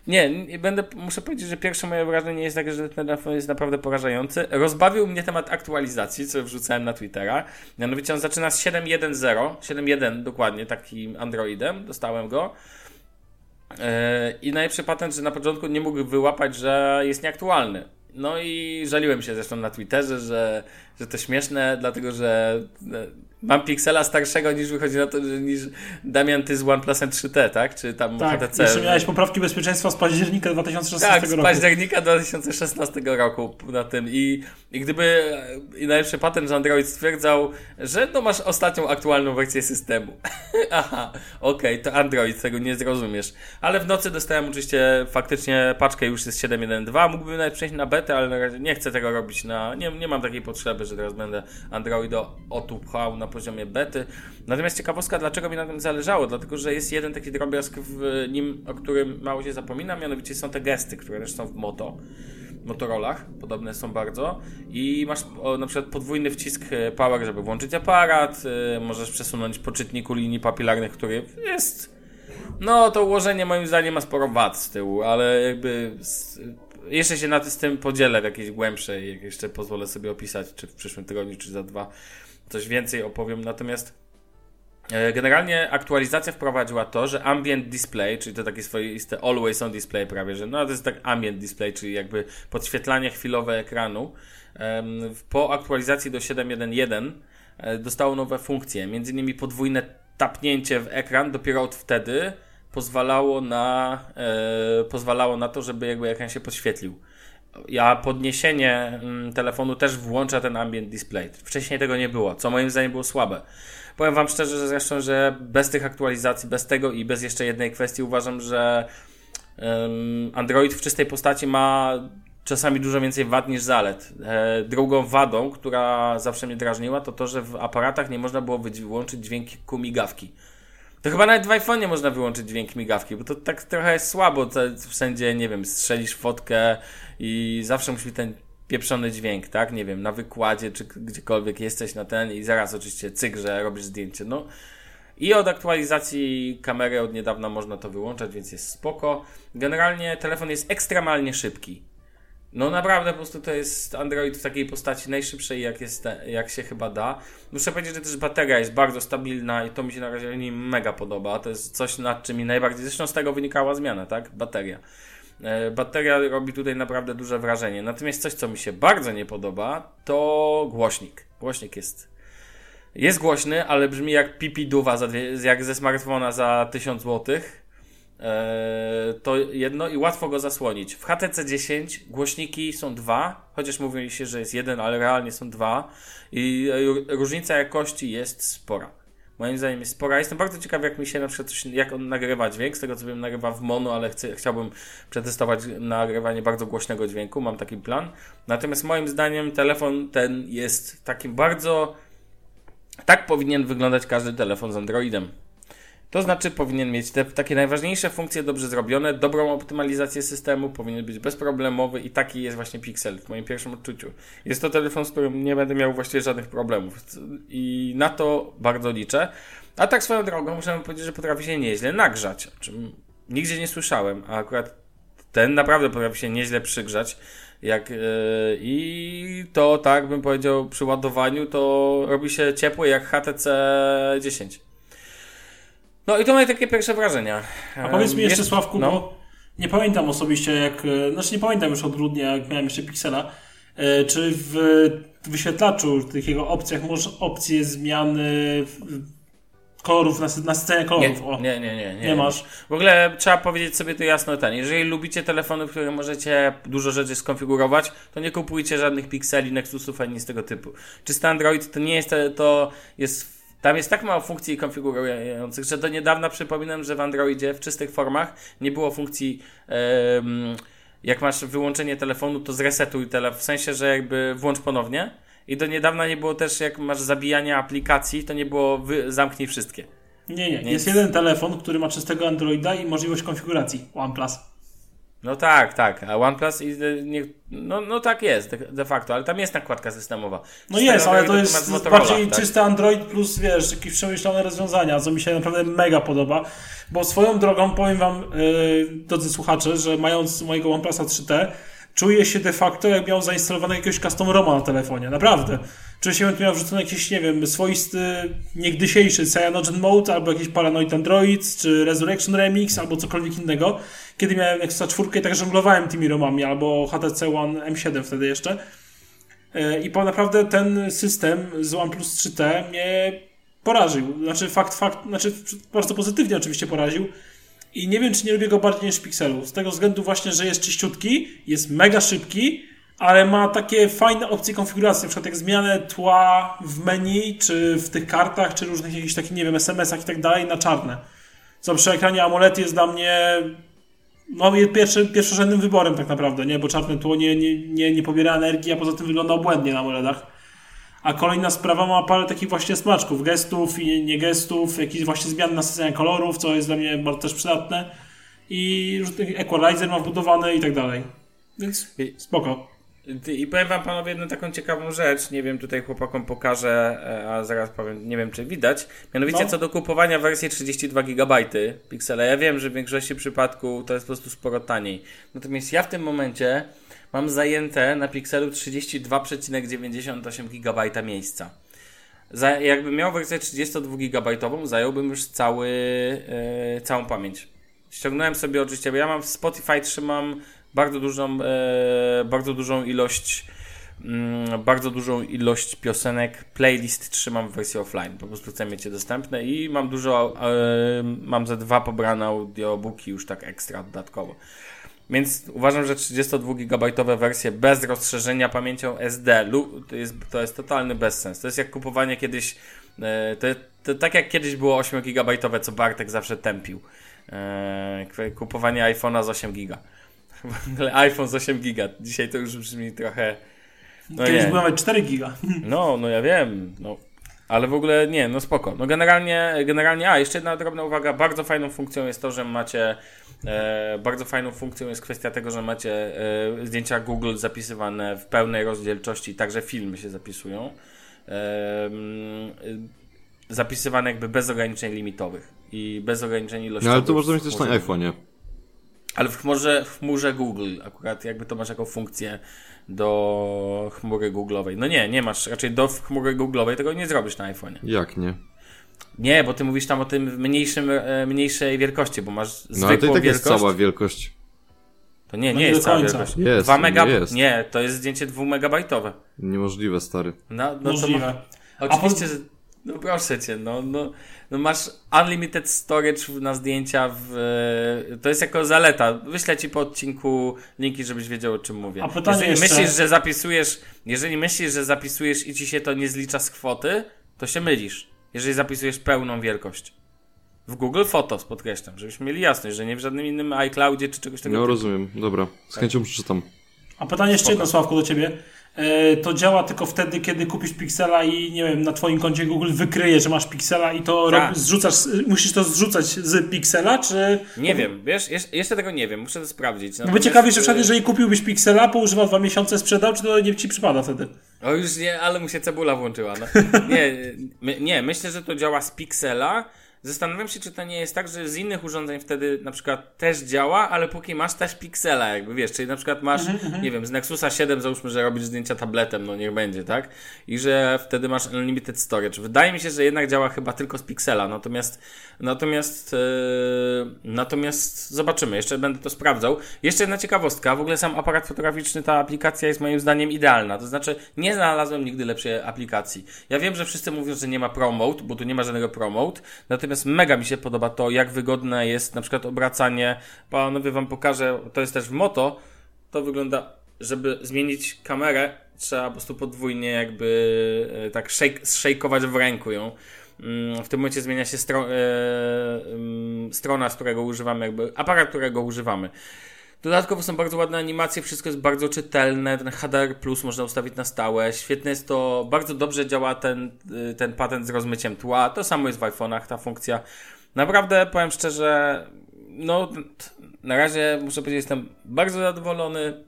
Nie, będę, muszę powiedzieć, że pierwsze moje wrażenie jest takie, że ten telefon jest naprawdę porażający. Rozbawił mnie temat aktualizacji, co wrzucałem na Twittera. Mianowicie on zaczyna z 7.1.0, 7.1 dokładnie, takim Androidem, dostałem go. Yy, I najlepszy patent, że na początku nie mógł wyłapać, że jest nieaktualny. No i żaliłem się zresztą na Twitterze, że, że to śmieszne, dlatego że Mam Pixela starszego niż wychodzi na to, niż Damian ty z OnePlusem 3T, tak? Czy tam Tak, HTC? jeszcze miałeś poprawki bezpieczeństwa z października 2016 Tak, z roku. października 2016 roku na tym i, i gdyby i najlepszy patent, że Android stwierdzał, że no masz ostatnią aktualną wersję systemu. Aha, okej, to Android, tego nie zrozumiesz. Ale w nocy dostałem oczywiście faktycznie paczkę już jest 7.1.2, mógłbym nawet przejść na betę, ale na razie nie chcę tego robić na, nie, nie mam takiej potrzeby, że teraz będę Androida otupchał na poziomie bety. Natomiast ciekawostka, dlaczego mi na tym zależało, dlatego, że jest jeden taki drobiazg w nim, o którym mało się zapomina, mianowicie są te gesty, które też są w Moto. Motorolach, podobne są bardzo i masz o, na przykład podwójny wcisk e, power, żeby włączyć aparat, y, możesz przesunąć po czytniku linii papilarnych, który jest no to ułożenie moim zdaniem ma sporo wad z tyłu, ale jakby z, jeszcze się nad tym podzielę w jakiejś głębszej, jak jeszcze pozwolę sobie opisać, czy w przyszłym tygodniu, czy za dwa coś więcej opowiem, natomiast e, Generalnie aktualizacja wprowadziła to, że ambient display, czyli to takie swoiste always on display prawie, że no to jest tak ambient display, czyli jakby podświetlanie chwilowe ekranu. Po aktualizacji do 7.1.1 e, dostało nowe funkcje, między innymi podwójne tapnięcie w ekran dopiero od wtedy pozwalało na, e, pozwalało na to, żeby jakby ekran się podświetlił. Ja podniesienie mm, telefonu też włącza ten ambient display. Wcześniej tego nie było, co moim zdaniem było słabe. Powiem Wam szczerze, że zresztą, że bez tych aktualizacji, bez tego i bez jeszcze jednej kwestii uważam, że Android w czystej postaci ma czasami dużo więcej wad niż zalet. E, drugą wadą, która zawsze mnie drażniła, to to, że w aparatach nie można było wyłączyć dźwięku migawki. To chyba nawet w iPhone nie można wyłączyć dźwięk migawki, bo to tak trochę jest słabo. To wszędzie, nie wiem, strzelisz fotkę i zawsze musi być ten pieprzony dźwięk, tak? Nie wiem, na wykładzie czy gdziekolwiek jesteś na ten i zaraz oczywiście cyk, że robisz zdjęcie. No i od aktualizacji kamery od niedawna można to wyłączać, więc jest spoko. Generalnie telefon jest ekstremalnie szybki. No naprawdę po prostu to jest Android w takiej postaci najszybszej jak, jest, jak się chyba da. Muszę powiedzieć, że też bateria jest bardzo stabilna i to mi się na razie nim mega podoba. To jest coś nad czym mi najbardziej, zresztą z tego wynikała zmiana, tak? Bateria. E, Bateria robi tutaj naprawdę duże wrażenie. Natomiast coś, co mi się bardzo nie podoba, to głośnik. Głośnik jest jest głośny, ale brzmi jak pipiduwa, za dwie, jak ze smartfona za 1000 złotych. Eee, to jedno i łatwo go zasłonić. W HTC 10 głośniki są dwa, chociaż mówi się, że jest jeden, ale realnie są dwa i e, różnica jakości jest spora. Moim zdaniem jest spora. Jestem bardzo ciekaw, jak mi się na przykład, coś, jak on nagrywa dźwięk. Z tego co wiem, nagrywa w mono, ale chcę, chciałbym przetestować nagrywanie bardzo głośnego dźwięku. Mam taki plan. Natomiast moim zdaniem telefon ten jest takim bardzo. Tak powinien wyglądać każdy telefon z Androidem. To znaczy powinien mieć te takie najważniejsze funkcje dobrze zrobione, dobrą optymalizację systemu, powinien być bezproblemowy i taki jest właśnie Pixel w moim pierwszym odczuciu. Jest to telefon, z którym nie będę miał właściwie żadnych problemów i na to bardzo liczę. A tak swoją drogą muszę powiedzieć, że potrafi się nieźle nagrzać, o czym nigdzie nie słyszałem, a akurat ten naprawdę potrafi się nieźle przygrzać. Jak, yy, I to tak bym powiedział przy ładowaniu to robi się ciepły jak HTC 10. No i to moje takie pierwsze wrażenia. A powiedz mi jeszcze, Jest- Sławku, no. bo nie pamiętam osobiście, jak. e, Znaczy, nie pamiętam już od grudnia, jak miałem jeszcze Pixela. E, Czy w wyświetlaczu, w tych jego opcjach, masz opcję zmiany kolorów, nas- nasycenia Nie, kolorów? O, nie, nie, nie, nie. Nie masz. W ogóle trzeba powiedzieć sobie to jasno ten. Jeżeli lubicie telefony, w których możecie dużo rzeczy skonfigurować, to nie kupujcie żadnych pikseli, Nexusów ani nic tego typu. Czysty Android to nie jest, to jest tam jest tak mało funkcji konfigurujących, że do niedawna przypominam, że w Androidzie w czystych formach nie było funkcji em, jak masz wyłączenie telefonu, to zresetuj telefon, w sensie, że jakby włącz ponownie. I do niedawna nie było też, jak masz zabijanie aplikacji, to nie było wy, zamknij wszystkie. Nie, nie. Nie. Jest jeden telefon, który ma czystego Androida i możliwość konfiguracji. OnePlus. No tak, tak. A OnePlus i e, nie, no, no tak jest de, facto, ale tam jest nakładka systemowa. No jest, ale to jest Motorola, bardziej tak? czysty Android plus, wiesz, jakieś przemyślane rozwiązania, co mi się naprawdę mega podoba. Bo swoją drogą powiem wam, yy, drodzy słuchacze, że mając mojego OnePlusa 3T, czuję się de facto, jak miał zainstalowane jakiegoś custom ROMa na telefonie. Naprawdę. Czuję się, jakby miał wrzucony jakiś, nie wiem, swoisty, niegdysiejszy Cyanogen Mode, albo jakiś Paranoid Android, czy Resurrection Remix, albo cokolwiek innego. Kiedy miałem Nexusa 4 i tak żonglowałem tymi ROMami, albo HTC One M7 wtedy jeszcze. E, I po naprawdę ten system z OnePlus 3T mnie poraził. Znaczy fakt, fakt, znaczy bardzo pozytywnie oczywiście poraził. I nie wiem, czy nie lubię go bardziej niż Pixelu. Z tego względu właśnie, że jest czyściutki, jest mega szybki, ale ma takie fajne opcje konfiguracji, na przykład jak zmianę tła w menu, czy w tych kartach, czy różnych jakichś takich, nie wiem, SMS-ach i tak dalej na czarne. Co przy ekranie AMOLED jest dla mnie no, pierwszy, pierwszorzędnym wyborem tak naprawdę, nie? Bo czarne tło nie, nie, nie, nie pobiera energii, a poza tym wygląda obłędnie na AMOLEDach. A kolejna sprawa ma parę takich właśnie smaczków, gestów i nie gestów, jakieś właśnie zmiany nasycenia kolorów, co jest dla mnie bardzo też przydatne. I equalizer ma wbudowany i tak dalej. Więc spoko. I powiem wam panowie jedną taką ciekawą rzecz, nie wiem, tutaj chłopakom pokażę, e, a zaraz powiem, nie wiem czy widać. Mianowicie no. co do kupowania wersji 32 GB piksele. Ja wiem, że w większości przypadków to jest po prostu sporo taniej. Natomiast ja w tym momencie mam zajęte na Pixelu 32,98 GB miejsca. Za, jakbym miał wersję 32 GB, zająłbym już cały, yy, całą pamięć. Ściągnąłem sobie oczywiście, bo ja mam w Spotify trzymam bardzo dużą, yy, bardzo dużą ilość mm, bardzo dużą ilość piosenek, playlist trzymam w wersji offline, po prostu chcę mieć je dostępne i mam dużo, yy, mam ze dwa pobrane audiobooki już tak ekstra dodatkowo. Więc uważam, że 32-gigabajtowe wersje bez rozszerzenia pamięcią SD to jest, to jest totalny bezsens. To jest jak kupowanie kiedyś, e, to, to tak jak kiedyś było 8-gigabajtowe, co Bartek zawsze tępił. E, kupowanie iPhone'a z 8 giga. IPhone z 8 giga. Dzisiaj to już brzmi trochę... No Kiedyś było nawet 4 giga. No, no ja wiem. No. Ale w ogóle nie, no spoko. No generalnie, generalnie, a jeszcze jedna drobna uwaga, bardzo fajną funkcją jest to, że macie E, bardzo fajną funkcją jest kwestia tego, że macie e, zdjęcia Google zapisywane w pełnej rozdzielczości, także filmy się zapisują. E, zapisywane jakby bez ograniczeń limitowych i bez ograniczeń ilościowych. No ale to można mieć też na iPhone'ie. Ale w chmurze, w chmurze Google akurat jakby to masz jako funkcję do chmury Google'owej. No nie, nie masz, raczej do chmury Google'owej tego nie zrobisz na iPhone'ie. Jak nie? Nie, bo ty mówisz tam o tym mniejszym, e, mniejszej wielkości, bo masz zwykłą no, ale to i tak wielkość. jest cała wielkość. To nie, nie, no nie jest cała wielkość. Jest, 2 mega... nie, jest. nie, to jest zdjęcie 2 megabajtowe. Niemożliwe, stary. No, no Możliwe. Ma... Oczywiście, po... No proszę cię, no, no, no masz unlimited storage na zdjęcia w... To jest jako zaleta. Wyślę ci po odcinku linki, żebyś wiedział o czym mówię. A pytanie jeżeli jeszcze... myślisz, że zapisujesz, jeżeli myślisz, że zapisujesz i ci się to nie zlicza z kwoty, to się mylisz jeżeli zapisujesz pełną wielkość. W Google Photos podkreślam, żebyśmy mieli jasność, że nie w żadnym innym iCloudzie czy czegoś takiego. No typu. rozumiem, dobra. Z chęcią przeczytam. A pytanie jeszcze jedno, Sławku, do ciebie. E, to działa tylko wtedy, kiedy kupisz Pixela i nie wiem, na twoim koncie Google wykryje, że masz Pixela i to tak. zrzucasz, musisz to zrzucać z Pixela, czy... Nie wiem, wiesz, jeszcze tego nie wiem, muszę to sprawdzić. No bo ciekawie, czy wtedy, jeżeli kupiłbyś Pixela, poużywał dwa miesiące, sprzedał, czy to nie ci przypada wtedy? O już nie, ale mu się cebula włączyła. No. Nie, nie, myślę, że to działa z Pixela, Zastanawiam się, czy to nie jest tak, że z innych urządzeń wtedy na przykład też działa, ale póki masz też piksela, jakby wiesz, czyli na przykład masz, mm-hmm. nie wiem, z Nexusa 7 załóżmy, że robisz zdjęcia tabletem, no niech będzie, tak? I że wtedy masz unlimited storage. Wydaje mi się, że jednak działa chyba tylko z piksela, natomiast natomiast yy, natomiast zobaczymy, jeszcze będę to sprawdzał. Jeszcze jedna ciekawostka, w ogóle sam aparat fotograficzny, ta aplikacja jest moim zdaniem idealna, to znaczy nie znalazłem nigdy lepszej aplikacji. Ja wiem, że wszyscy mówią, że nie ma promote, bo tu nie ma żadnego promote, natomiast Natomiast mega mi się podoba to, jak wygodne jest na przykład obracanie. Panowie wam pokażę, to jest też w moto. To wygląda, żeby zmienić kamerę, trzeba po prostu podwójnie jakby e, tak shake, szejkować w ręku ją. Mm, w tym momencie zmienia się stro, e, mm, strona, z którego używamy, jakby aparat, którego używamy. Dodatkowo są bardzo ładne animacje, wszystko jest bardzo czytelne, ten HDR Plus można ustawić na stałe, świetne jest to, bardzo dobrze działa ten, y, ten patent z rozmyciem tła, to samo jest w iPhone'ach ta funkcja. Naprawdę, powiem szczerze, no na razie muszę powiedzieć, jestem bardzo zadowolony,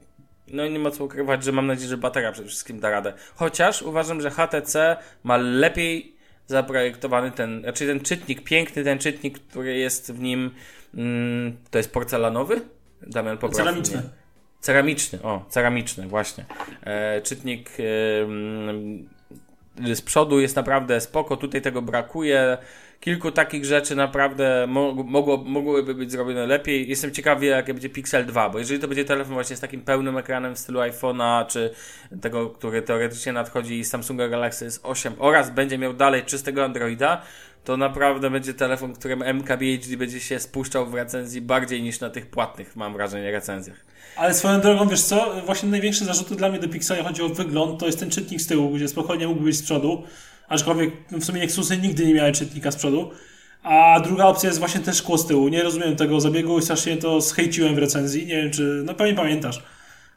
no i nie ma co ukrywać, że mam nadzieję, że bateria przede wszystkim da radę. Chociaż uważam, że HTC ma lepiej zaprojektowany ten, znaczy ten czytnik, piękny ten czytnik, który jest w nim, mm, to jest porcelanowy? Damian popraw Ceramiczny. Mnie. Ceramiczny, o, ceramiczny, właśnie. E, czytnik e, z przodu jest naprawdę spoko, tutaj tego brakuje. Kilku takich rzeczy naprawdę mo mogło, mogłyby być zrobione lepiej. Jestem ciekawy, jakie będzie Pixel 2, bo jeżeli to będzie telefon właśnie z takim pełnym ekranem w stylu iPhone'a, czy tego, który teoretycznie nadchodzi Samsunga Galaxy S8 oraz będzie miał dalej czystego Androida, to naprawdę będzie telefon, którym MKBHD będzie się spuszczał w recenzji bardziej niż na tych płatnych, mam wrażenie, recenzjach. Ale swoją drogą, wiesz co, właśnie największe zarzuty dla mnie do Pixela chodzi o wygląd, to jest ten czytnik z tyłu, gdzie spokojnie mógł być z przodu, aczkolwiek w sumie Nexusy nigdy nie miały czytnika z przodu. A druga opcja jest właśnie też szkło z tyłu. Nie rozumiem tego zabiegu i strasznie to schejciłem w recenzji. Nie wiem, czy. No pewnie pamiętasz.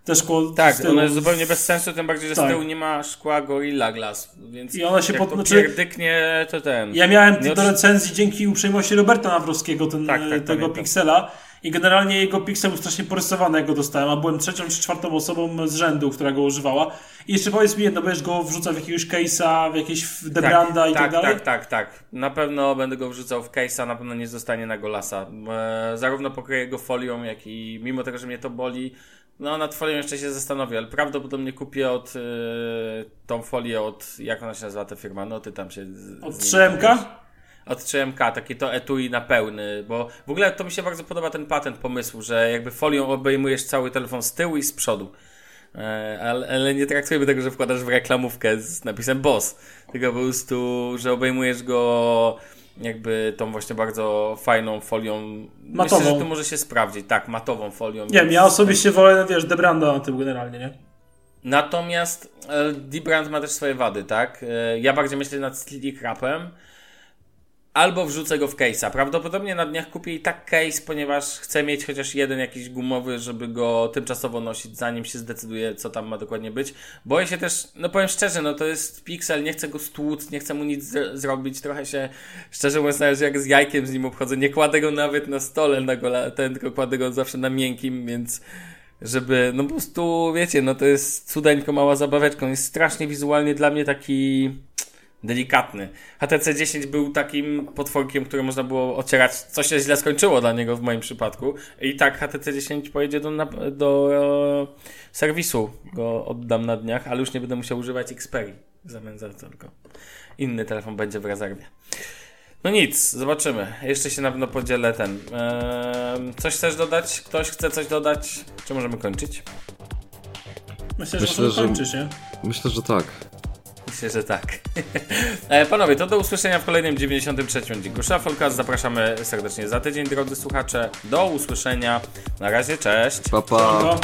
Te szkło Tak, z tyłu. ono jest zupełnie bez sensu, tym bardziej, że Tak. z tyłu nie ma szkła Gorilla Glass, więc I ona się pod- to znaczy- pierdyknie, to ten... Ja miałem do recenzji dzięki uprzejmości Roberta Nawrowskiego ten, Tak, tak, e, tego pamiętam. Pixela i generalnie jego Pixel był strasznie porysowany, jak go dostałem, a byłem trzecią czy czwartą osobą z rzędu, która go używała. I jeszcze powiedz mi jedno, będziesz go wrzucał w jakiegoś case'a, w jakieś w Debranda i tak, tak, dalej? tak, tak, tak. Na pewno będę go wrzucał w case'a, na pewno nie zostanie na golasa. E, zarówno pokryję go folią, jak i mimo tego, że mnie to boli, no nad folią jeszcze się zastanowię, ale prawdopodobnie kupię od e, tą folię od, jak ona się nazywa ta firma, no ty tam się... z- Od z nimi 3MK? dowiesz. Od 3MK, takie to etui na pełny, bo w ogóle to mi się bardzo podoba ten patent pomysłu, że jakby folią obejmujesz cały telefon z tyłu i z przodu. E, Ale, ale nie traktujemy tego, że wkładasz w reklamówkę z napisem boss, tylko po prostu, że obejmujesz go jakby tą właśnie bardzo fajną folią. Myślę, Matową. że to może się sprawdzić. Tak, matową folią. Nie wiem, ja osobiście wolę, wiesz, Debranda na tył generalnie, nie? Natomiast e, D-Brand ma też swoje wady, tak? E, Ja bardziej myślę nad Slick Wrapem. Albo wrzucę go w case'a. Prawdopodobnie na dniach kupię i tak case, ponieważ chcę mieć chociaż jeden jakiś gumowy, żeby go tymczasowo nosić, zanim się zdecyduje, co tam ma dokładnie być. Boję się też, no powiem szczerze, no to jest Pixel, nie chcę go stłuc, nie chcę mu nic z- zrobić. Trochę się, szczerze mówiąc, nawet jak z jajkiem z nim obchodzę. Nie kładę go nawet na stole, na gola, ten, tylko kładę go zawsze na miękkim, więc żeby, no po prostu, wiecie, no to jest cudeńko mała zabaweczka. On jest strasznie wizualnie dla mnie taki delikatny. HTC 10 był takim potworkiem, który można było ocierać, co się źle skończyło dla niego w moim przypadku. I tak HTC 10 pojedzie do, nap- do e, serwisu, go oddam na dniach, ale już nie będę musiał używać Xperia w zamian za tylko inny telefon będzie w rezerwie. No nic, zobaczymy. Jeszcze się na pewno podzielę ten. Eee, coś chcesz dodać? Ktoś chce coś dodać? Czy możemy kończyć? Myślę, że Myślę, możemy że- kończyć, nie? Myślę, że tak. Myślę, że tak. E, Panowie, to do usłyszenia w kolejnym 93. odcinku Shufflecast. Zapraszamy serdecznie za tydzień, drodzy słuchacze. Do usłyszenia. Na razie, cześć. Pa, pa.